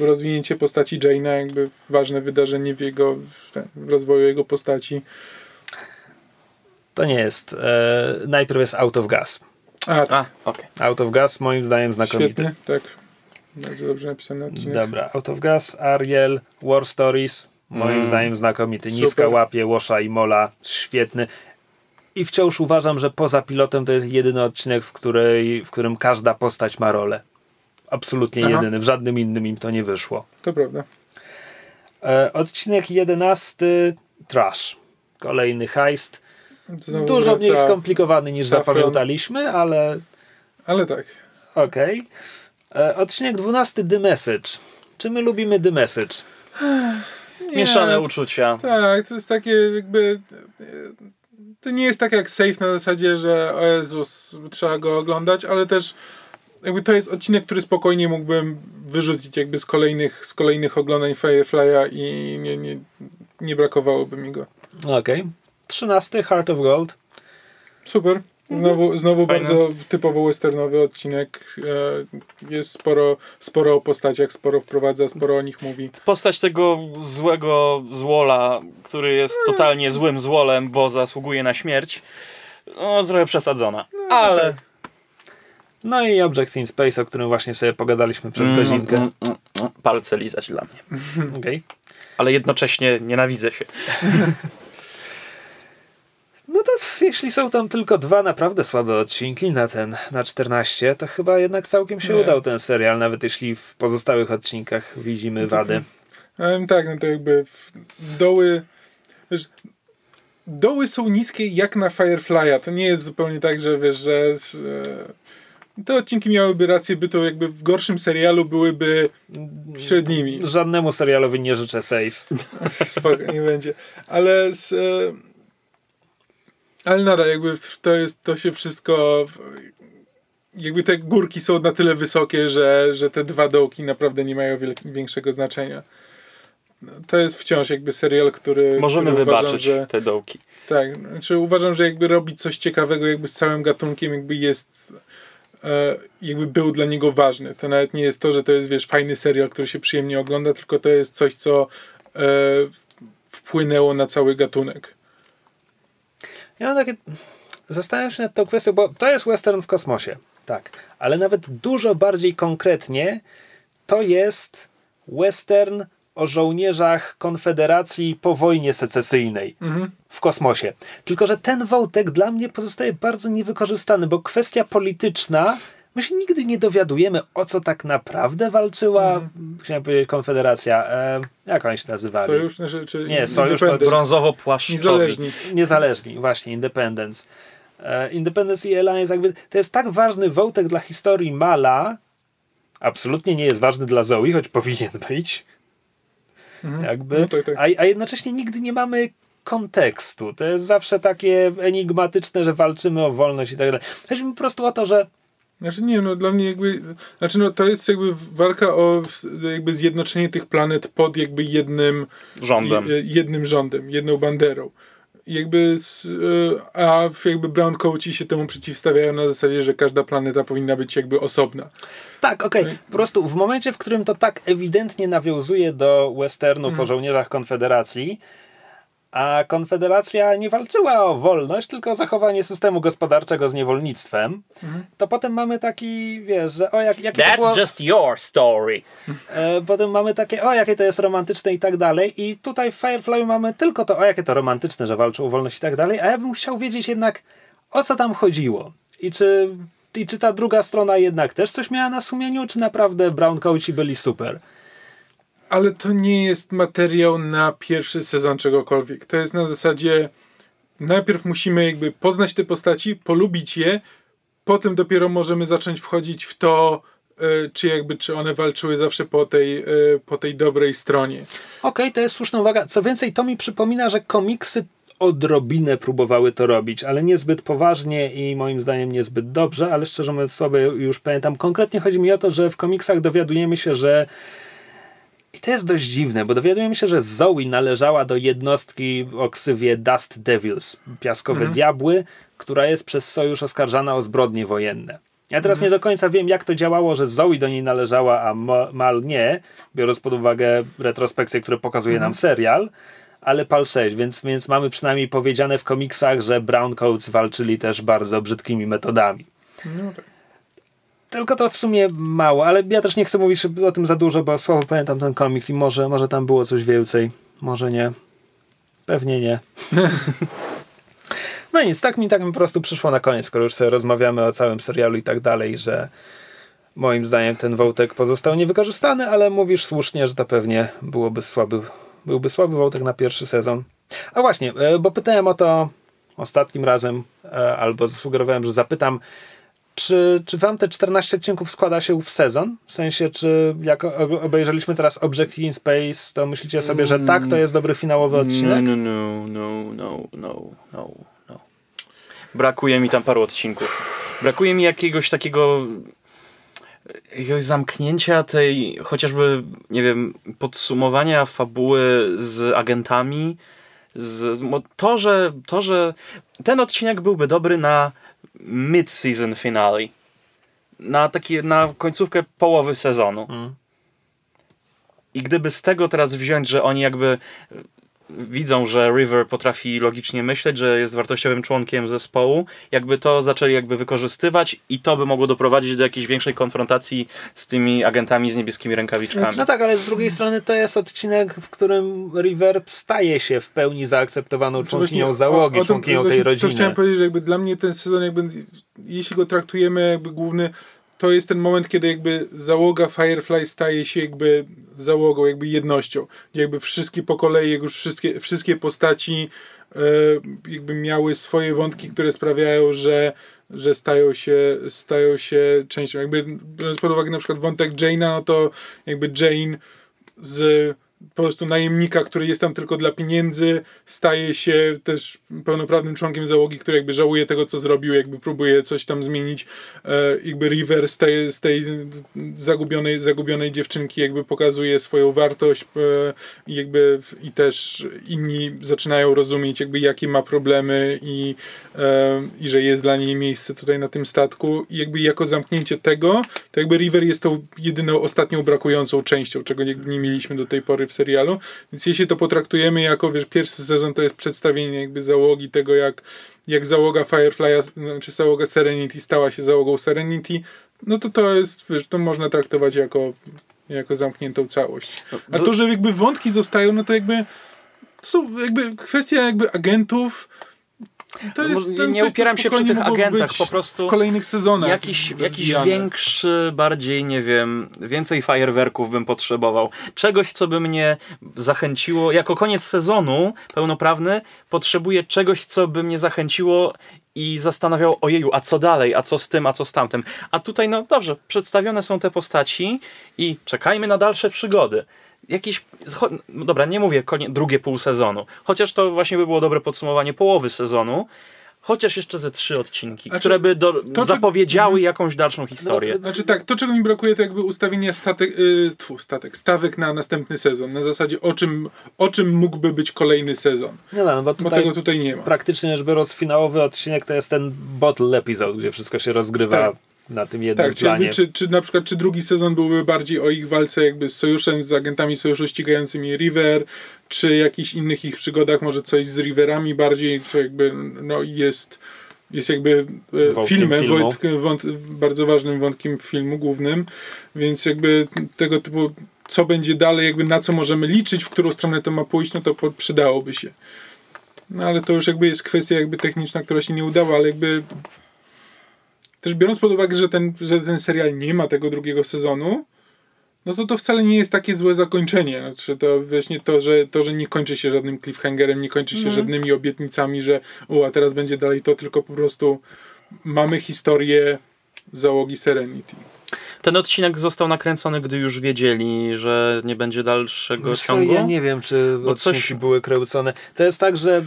rozwinięcie postaci Jane'a, jakby ważne wydarzenie w jego w rozwoju jego postaci.
To nie jest. E, najpierw jest Out of Gas.
A, tak,
A, okej.
Out of Gas moim zdaniem znakomity.
świetny, tak. Bardzo dobrze napisany odcinek.
Dobra, Out of Gas, Ariel, War Stories, moim
Mm.
zdaniem znakomity.
Super.
Niska łapie, Łosza i Mola, świetny. I wciąż uważam, że poza pilotem to jest jedyny odcinek, w, której, w którym każda postać ma rolę. Absolutnie
Aha.
jedyny. W żadnym innym im to nie wyszło.
To prawda.
E, odcinek jedenasty, Trash. Kolejny heist.
Znowu
Dużo mniej skomplikowany niż
Safran.
zapamiętaliśmy, ale
Ale tak.
okej. E, Odcinek dwunasty, The Message. Czy my lubimy The Message?
Mieszane
Nie,
uczucia.
Tak, to jest takie jakby... e, To nie jest tak jak Safe na zasadzie, że o Jezus, trzeba go oglądać, ale też jakby to jest odcinek, który spokojnie mógłbym wyrzucić jakby z kolejnych, z kolejnych oglądań Firefly'a i nie, nie, nie brakowałoby mi go.
Okej. Trzynasty, Heart of Gold.
Super. Znowu, znowu
Fajne.
bardzo typowo westernowy odcinek. E, Jest sporo, sporo o postaciach, sporo wprowadza, sporo o nich mówi.
Postać tego złego złola, który jest totalnie złym złolem, bo zasługuje na śmierć, no trochę przesadzona. Ale...
No i Object in Space, o którym właśnie sobie pogadaliśmy przez godzinkę.
Mm, mm, mm, Palce lizać dla mnie. <laughs>
Okej.
Ale jednocześnie nienawidzę się. <laughs>
No to jeśli są tam tylko dwa naprawdę słabe odcinki na ten, na 14, to chyba jednak całkiem się
Nie.
udał ten serial, nawet jeśli w pozostałych odcinkach widzimy wady.
Em, tak, no to jakby doły. Wiesz, doły są niskie jak na Firefly'a. To nie jest zupełnie tak, że wiesz, że e, te odcinki miałyby rację bytu, jakby w gorszym serialu byłyby średnimi.
Żadnemu serialowi nie życzę safe. <laughs>
Spoko, nie będzie. Ale z, e, ale nadal jakby to jest, to się wszystko jakby te górki są na tyle wysokie, że, że te dwa dołki naprawdę nie mają wielki, większego znaczenia. No, To jest wciąż jakby serial, który
Możemy
który uważam,
wybaczyć
że,
te dołki.
tak, znaczy uważam, że jakby robić coś ciekawego jakby z całym gatunkiem jakby jest e, jakby był dla niego ważny. To nawet nie jest to, że to jest wiesz fajny serial, który się przyjemnie ogląda, tylko to jest coś, co e, wpłynęło na cały gatunek.
Ja mam takie... Zastanawiam się nad tą kwestią, bo to jest western w kosmosie. Tak. Ale nawet dużo bardziej konkretnie to jest western o żołnierzach Konfederacji po wojnie secesyjnej
Mhm.
w kosmosie. Tylko, że ten wątek dla mnie pozostaje bardzo niewykorzystany, bo kwestia polityczna, my się nigdy nie dowiadujemy, o co tak naprawdę walczyła, chciałem powiedzieć, Konfederacja. E, jak oni się nazywali?
Sojusz, znaczy, czy
Nie, Sojusz to
Independence.
Brązowo-płaszczowi.
Niezależni.
Niezależni, właśnie, Independence. E, Independence i Alliance, jakby, to jest tak ważny wątek dla historii Mala, absolutnie nie jest ważny dla Zoe, choć powinien być. Jakby,
No tak, tak.
A, a jednocześnie nigdy nie mamy kontekstu. To jest zawsze takie enigmatyczne, że walczymy o wolność i tak dalej. Chodzi mi po prostu o to, że
Znaczy nie, no dla mnie jakby, znaczy no to jest jakby walka o jakby zjednoczenie tych planet pod jakby jednym
Rządem.
je- jednym rządem, jedną banderą. Jakby z, e, a jakby brown coaci się temu przeciwstawiają na zasadzie, że każda planeta powinna być jakby osobna.
Tak, okej. Po prostu w momencie, w którym to tak ewidentnie nawiązuje do westernów o żołnierzach Konfederacji, a Konfederacja nie walczyła o wolność, tylko o zachowanie systemu gospodarczego z niewolnictwem, to potem mamy taki, wiesz, że o, jak, jakie to było...
That's just your story.
E, potem mamy takie, o jakie to jest romantyczne i tak dalej. I tutaj w Firefly mamy tylko to, o jakie to romantyczne, że walczą o wolność i tak dalej. A ja bym chciał wiedzieć jednak, o co tam chodziło. I czy, i czy ta druga strona jednak też coś miała na sumieniu, czy naprawdę Browncoaci byli super.
Ale to nie jest materiał na pierwszy sezon czegokolwiek. To jest na zasadzie najpierw musimy jakby poznać te postaci, polubić je, potem dopiero możemy zacząć wchodzić w to, e, czy jakby, czy one walczyły zawsze po tej, e, po tej dobrej stronie.
Okej, to jest słuszna uwaga. Co więcej, to mi przypomina, że komiksy odrobinę próbowały to robić, ale niezbyt poważnie i moim zdaniem niezbyt dobrze, ale szczerze mówiąc słabo już pamiętam. Konkretnie chodzi mi o to, że w komiksach dowiadujemy się, że i to jest dość dziwne, bo dowiadujemy się, że Zoe należała do jednostki o ksywie Dust Devils, piaskowe diabły, która jest przez sojusz oskarżana o zbrodnie wojenne. Ja teraz nie do końca wiem, jak to działało, że Zoe do niej należała, a Ma- Mal nie, biorąc pod uwagę retrospekcje, które pokazuje nam serial, ale PAL 6, więc, więc mamy przynajmniej powiedziane w komiksach, że Browncoats walczyli też bardzo brzydkimi metodami.
No tak.
Tylko to w sumie mało, ale ja też nie chcę mówić o tym za dużo, bo słabo pamiętam ten komiks i może, może tam było coś więcej. Może nie. Pewnie nie. <laughs> no nic, tak mi, tak mi po prostu przyszło na koniec, skoro już sobie rozmawiamy o całym serialu i tak dalej, że moim zdaniem ten wątek pozostał niewykorzystany, ale mówisz słusznie, że to pewnie byłoby słaby, byłby słaby wątek na pierwszy sezon. A właśnie, e, bo pytałem o to ostatnim razem, e, albo zasugerowałem, że zapytam, czy, czy wam te 14 odcinków składa się w sezon? W sensie, czy jak obejrzeliśmy teraz Object in Space, to myślicie sobie, że tak, to jest dobry finałowy odcinek?
No, no, no, no, no, no, no. Brakuje mi tam paru odcinków. Brakuje mi jakiegoś takiego jakiegoś zamknięcia tej, chociażby, nie wiem, podsumowania fabuły z agentami. Z, to, że, to, że ten odcinek byłby dobry na mid-season finale. Na takie, na końcówkę połowy sezonu.
Mm.
I gdyby z tego teraz wziąć, że oni jakby widzą, że River potrafi logicznie myśleć, że jest wartościowym członkiem zespołu, jakby to zaczęli jakby wykorzystywać i to by mogło doprowadzić do jakiejś większej konfrontacji z tymi agentami z niebieskimi rękawiczkami.
No tak, ale z drugiej strony to jest odcinek, w którym River staje się w pełni zaakceptowaną członkinią
Właśnie
załogi,
o- o tym-
członkinią tej rodziny.
To chciałem powiedzieć, że jakby dla mnie ten sezon, jakby, jeśli go traktujemy jakby główny, to jest ten moment, kiedy jakby załoga Firefly staje się jakby załogą, jakby jednością. Jakby wszystkie po kolei, już wszystkie, wszystkie postaci e, jakby miały swoje wątki, które sprawiają, że, że stają, się, stają się częścią. Jakby biorąc pod uwagę na przykład wątek Jane'a, no to jakby Jane z po prostu najemnika, który jest tam tylko dla pieniędzy, staje się też pełnoprawnym członkiem załogi, który jakby żałuje tego, co zrobił, jakby próbuje coś tam zmienić. E, jakby River z tej, z tej zagubionej, zagubionej dziewczynki jakby pokazuje swoją wartość e, i jakby i też inni zaczynają rozumieć jakby jakie ma problemy i, e, i że jest dla niej miejsce tutaj na tym statku i jakby jako zamknięcie tego, to jakby River jest tą jedyną ostatnią brakującą częścią, czego nie, nie mieliśmy do tej pory w serialu, więc jeśli to potraktujemy jako, wiesz, pierwszy sezon to jest przedstawienie jakby załogi tego, jak, jak załoga Firefly'a, znaczy załoga Serenity stała się załogą Serenity, no to to jest, wiesz, to można traktować jako, jako zamkniętą całość. A to, że jakby wątki zostają, no to jakby to są jakby kwestia jakby agentów, to
No
jest tam
nie upieram się przy tych agentach, po prostu
w kolejnych sezonach
Jakiś, jakiś większy, bardziej, nie wiem, więcej fajerwerków bym potrzebował. Czegoś, co by mnie zachęciło. Jako koniec sezonu pełnoprawny potrzebuję czegoś, co by mnie zachęciło i zastanawiał, ojeju, a co dalej, a co z tym, a co z tamtym. A tutaj, no dobrze, przedstawione są te postaci i czekajmy na dalsze przygody. Jakieś, cho- no dobra, nie mówię konie, drugie pół sezonu, chociaż to właśnie by było dobre podsumowanie połowy sezonu, chociaż jeszcze ze trzy odcinki,
Znaczy,
które by do,
to, czy-
zapowiedziały jakąś dalszą historię.
Znaczy tak, to czego mi brakuje to jakby ustawienia statek, y, tfu, statek, stawek na następny sezon. Na zasadzie o czym, o czym mógłby być kolejny sezon.
No, no, bo
Bo
tutaj
tego tutaj nie ma.
praktycznie rzecz biorąc finałowy odcinek to jest ten bottle episode, gdzie wszystko się rozgrywa
Tak.
Na tym jednym
Tak,
planie.
czy, czy na przykład, czy drugi sezon byłby bardziej o ich walce jakby z sojuszem, z agentami sojuszu ścigającymi River, czy jakichś innych ich przygodach, może coś z Riverami bardziej, co jakby no, jest, jest jakby e, filmem, wąt, wąt, bardzo ważnym wątkiem filmu głównym, więc jakby tego typu, co będzie dalej, jakby na co możemy liczyć, w którą stronę to ma pójść, no to po, przydałoby się. No ale to już jakby jest kwestia jakby techniczna, która się nie udała, ale jakby też biorąc pod uwagę, że ten, że ten serial nie ma tego drugiego sezonu, no to to wcale nie jest takie złe zakończenie. Znaczy to właśnie to, że, to, że nie kończy się żadnym cliffhangerem, nie kończy się żadnymi obietnicami, że o, a teraz będzie dalej to, tylko po prostu mamy historię załogi Serenity.
Ten odcinek został nakręcony, gdy już wiedzieli, że nie będzie dalszego
Wiesz co,
ciągu.
ja nie wiem, czy
Bo
odcinki
coś-
były kręcone. To jest tak, że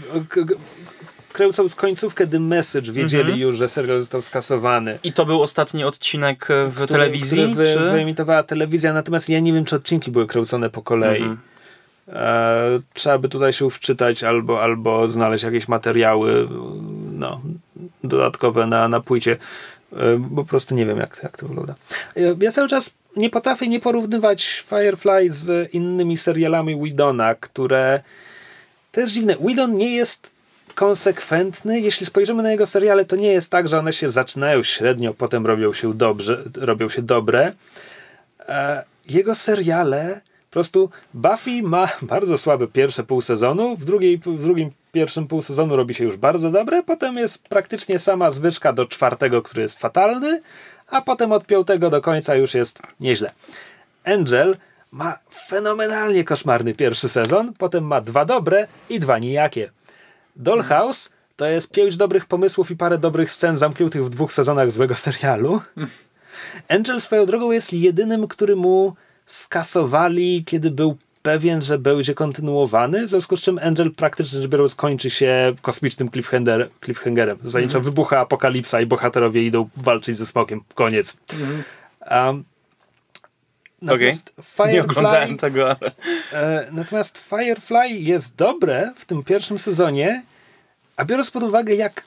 k- k- kręcą z końcówkę The Message, wiedzieli
Mhm.
już, że serial został skasowany.
I to był ostatni odcinek w
który-
telewizji?
Który wy,
czy...
wyemitowała telewizja, natomiast ja nie wiem, czy odcinki były kręcone po kolei.
Mhm.
E, trzeba by tutaj się wczytać albo, albo znaleźć jakieś materiały no, dodatkowe na, na płycie. E, bo po prostu nie wiem, jak, jak to wygląda. E, Ja cały czas nie potrafię nie porównywać Firefly z innymi serialami Widona, które. To jest dziwne. Widon nie jest konsekwentny. Jeśli spojrzymy na jego seriale, to nie jest tak, że one się zaczynają średnio, potem robią się dobrze, robią się dobre. E, jego seriale po prostu Buffy ma <laughs> bardzo słabe pierwsze pół sezonu, w, drugiej, w drugim pierwszym pół sezonu robi się już bardzo dobre, potem jest praktycznie sama zwyczka do czwartego, który jest fatalny, a potem od piątego do końca już jest nieźle. Angel ma fenomenalnie koszmarny pierwszy sezon, potem ma dwa dobre i dwa nijakie. Dollhouse to jest pięć dobrych pomysłów i parę dobrych scen zamkniętych w dwóch sezonach złego serialu. Angel swoją drogą jest jedynym, który mu skasowali, kiedy był pewien, że będzie kontynuowany, w związku z czym Angel praktycznie rzecz biorąc kończy się kosmicznym cliffhanger, cliffhangerem. Zasadniczo wybucha apokalipsa i bohaterowie idą walczyć ze smokiem. Koniec. Um, natomiast <laughs>
Nie oglądałem
Firefly,
tego, ale...
e, natomiast Firefly jest dobre w tym pierwszym sezonie, a biorąc pod uwagę, jak,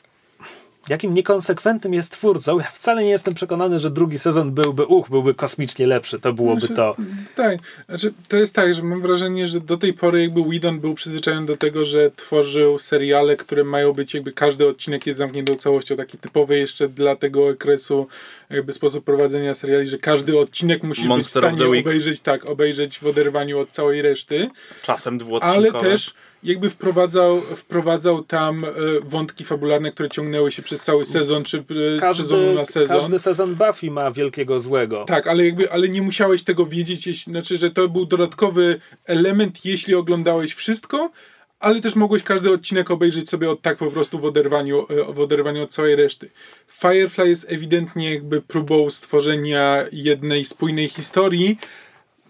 jakim niekonsekwentnym jest twórcą, ja wcale nie jestem przekonany, że drugi sezon byłby, uch, byłby kosmicznie lepszy. To byłoby
Znaczy,
to.
Tak, znaczy to jest tak, że mam wrażenie, że do tej pory jakby Whedon był przyzwyczajony do tego, że tworzył seriale, które mają być jakby każdy odcinek jest zamkniętą całością, taki typowy jeszcze dla tego okresu jakby sposób prowadzenia seriali, że każdy odcinek musisz
Monster
być w stanie obejrzeć, tak, obejrzeć w oderwaniu od całej reszty,
Czasem dwuodcinkowe.
ale też jakby wprowadzał, wprowadzał tam e, wątki fabularne, które ciągnęły się przez cały sezon, czy e, z sezonu na sezon.
każdy sezon Buffy ma wielkiego złego.
Tak, ale jakby, ale nie musiałeś tego wiedzieć, jeśli, znaczy, że to był dodatkowy element, jeśli oglądałeś wszystko, ale też mogłeś każdy odcinek obejrzeć sobie od tak po prostu w oderwaniu, e, w oderwaniu od całej reszty. Firefly jest ewidentnie jakby próbą stworzenia jednej spójnej historii,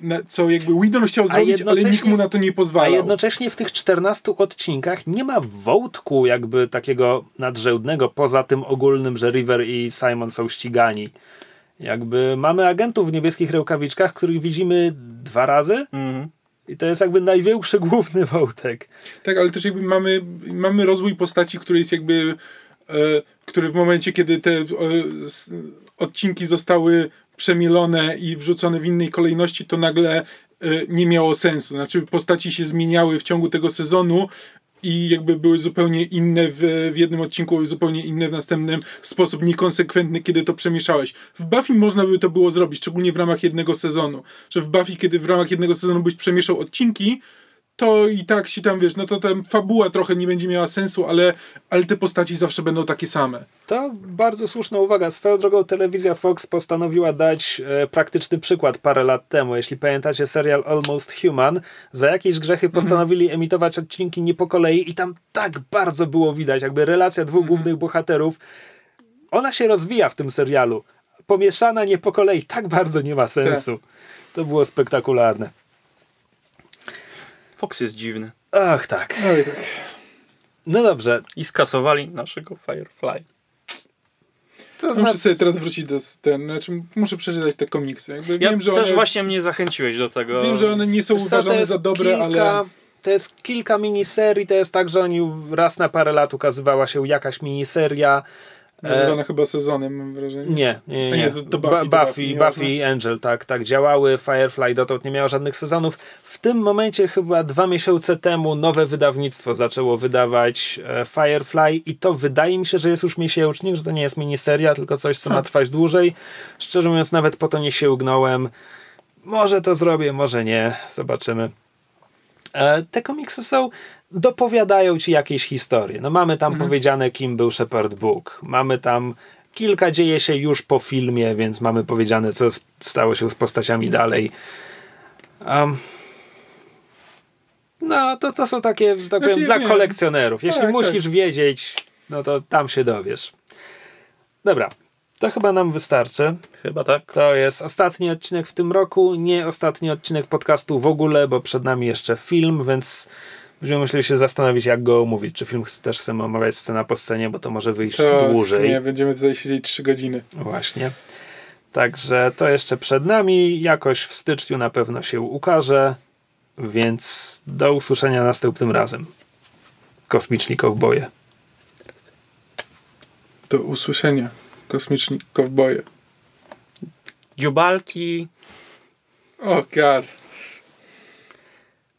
na- co jakby Whedon chciał zrobić, ale nikt mu na to nie
A
pozwalał.
jednocześnie w tych 14 odcinkach nie ma wątku jakby takiego nadrzędnego, poza tym ogólnym, że River i Simon są ścigani. Jakby mamy agentów w niebieskich rękawiczkach, których widzimy dwa razy
Mhm.
i to jest jakby największy główny wątek.
Tak, ale też jakby mamy, mamy rozwój postaci, który jest jakby, e, który w momencie, kiedy te e, s, odcinki zostały przemielone i wrzucone w innej kolejności, to nagle e, nie miało sensu. Znaczy postaci się zmieniały w ciągu tego sezonu i jakby były zupełnie inne w, w jednym odcinku, zupełnie inne w następnym w sposób niekonsekwentny, kiedy to przemieszałeś. W Buffy można by to było zrobić, szczególnie w ramach jednego sezonu. Że w Buffy, kiedy w ramach jednego sezonu byś przemieszał odcinki, to i tak się tam, wiesz, no to tam fabuła trochę nie będzie miała sensu, ale, ale te postaci zawsze będą takie same.
To bardzo słuszna uwaga. Swoją drogą telewizja Fox postanowiła dać e, praktyczny przykład parę lat temu. Jeśli pamiętacie serial Almost Human, za jakieś grzechy postanowili emitować odcinki nie po kolei i tam tak bardzo było widać, jakby relacja dwóch głównych bohaterów, ona się rozwija w tym serialu. Pomieszana nie po kolei tak bardzo nie ma sensu. To było spektakularne.
Fox jest dziwny.
Ach tak.
No i tak.
No dobrze.
I skasowali naszego Firefly.
To
Muszę
znaczy,
sobie teraz wrócić do ten, znaczy muszę przeczytać te komiksy. Jakby
Ja
wiem, że
też
one,
właśnie mnie zachęciłeś do tego.
wiem, że one nie są
Wiesz
uważane za dobre,
kilka,
ale
To jest kilka miniserii, to jest tak, że oni raz na parę lat ukazywała się jakaś miniseria.
Nazywane chyba sezonem, mam wrażenie.
Nie, nie, nie.
nie, to- to Buffy,
Buffy,
Buffy,
Buffy, i Angel, tak, tak działały. Firefly dotąd nie miało żadnych sezonów. W tym momencie, chyba dwa miesiące temu, nowe wydawnictwo zaczęło wydawać e, Firefly i to wydaje mi się, że jest już miesięcznik, że to nie jest miniseria, tylko coś, co ma trwać dłużej. Szczerze mówiąc, nawet po to nie sięgnąłem. Może to zrobię, może nie. Zobaczymy. E, Te komiksy są, dopowiadają ci jakieś historie. No mamy tam powiedziane, kim był Shepard Book. Mamy tam, kilka dzieje się już po filmie, więc mamy powiedziane, co stało się z postaciami dalej. Um, no, to, to są takie, że tak
Znaczy,
powiem,
ja
dla
wiem.
kolekcjonerów. Jeśli
Tak,
musisz wiedzieć, no to tam się dowiesz. Dobra, to chyba nam wystarczy.
Chyba tak.
To jest ostatni odcinek w tym roku, nie ostatni odcinek podcastu w ogóle, bo przed nami jeszcze film, więc będziemy musieli się zastanowić, jak go omówić. Czy film też chcemy omawiać scena po scenie, bo to może wyjść
To
dłużej.
nie, będziemy tutaj siedzieć 3 godziny.
Właśnie. Także to jeszcze przed nami. Jakoś w styczniu na pewno się ukaże, więc do usłyszenia następnym razem. Kosmiczni kowboje.
Do usłyszenia. Kosmiczni kowboje.
Dziubalki.
O oh god.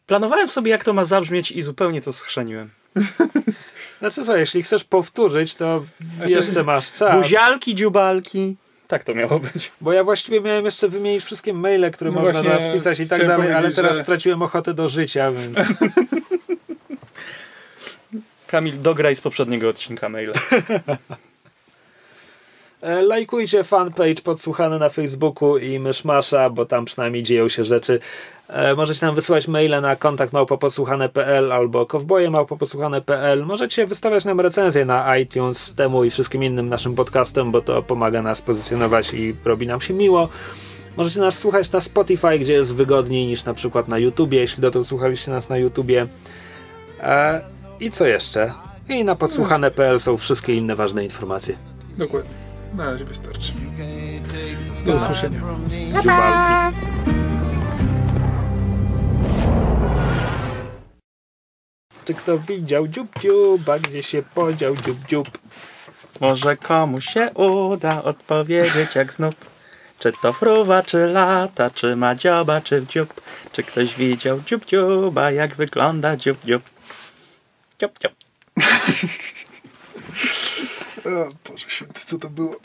Planowałem sobie, jak to ma zabrzmieć i zupełnie to schrzeniłem. <laughs>
Znaczy co, jeśli chcesz powtórzyć, to
co-
jeszcze masz czas.
Buzialki, dziubalki. Tak to miało być.
Bo ja właściwie miałem jeszcze wymienić wszystkie maile, które
No
można do nas pisać i tak dalej, ale teraz
że-
straciłem ochotę do życia, więc <laughs>
Kamil, dograj z poprzedniego odcinka maila.
E, Lajkujcie fanpage podsłuchany na Facebooku i Myszmasza, bo tam przynajmniej dzieją się rzeczy. E, Możecie nam wysyłać maile na kontakt małpopodsłuchane.pl albo kowboje małpopodsłuchane.pl. Możecie wystawiać nam recenzje na iTunes temu i wszystkim innym naszym podcastom, bo to pomaga nas pozycjonować i robi nam się miło. Możecie nas słuchać na Spotify, gdzie jest wygodniej niż na przykład na YouTubie, jeśli dotąd słuchaliście nas na YouTubie. E, I co jeszcze? I na podsłuchane.pl są wszystkie inne ważne informacje.
Dokładnie. Na razie wystarczy. Do usłyszenia.
Dziubalki. Czy kto widział dziób dziuba, gdzie się podział dziób dziób?
Może komuś się uda odpowiedzieć jak znów. Czy to fruwa, czy lata, czy ma dzioba, czy dziób. Czy ktoś widział dziób dziuba, jak wygląda dziób dziób. Dziób dziób. <laughs>
O Boże święty, co to było?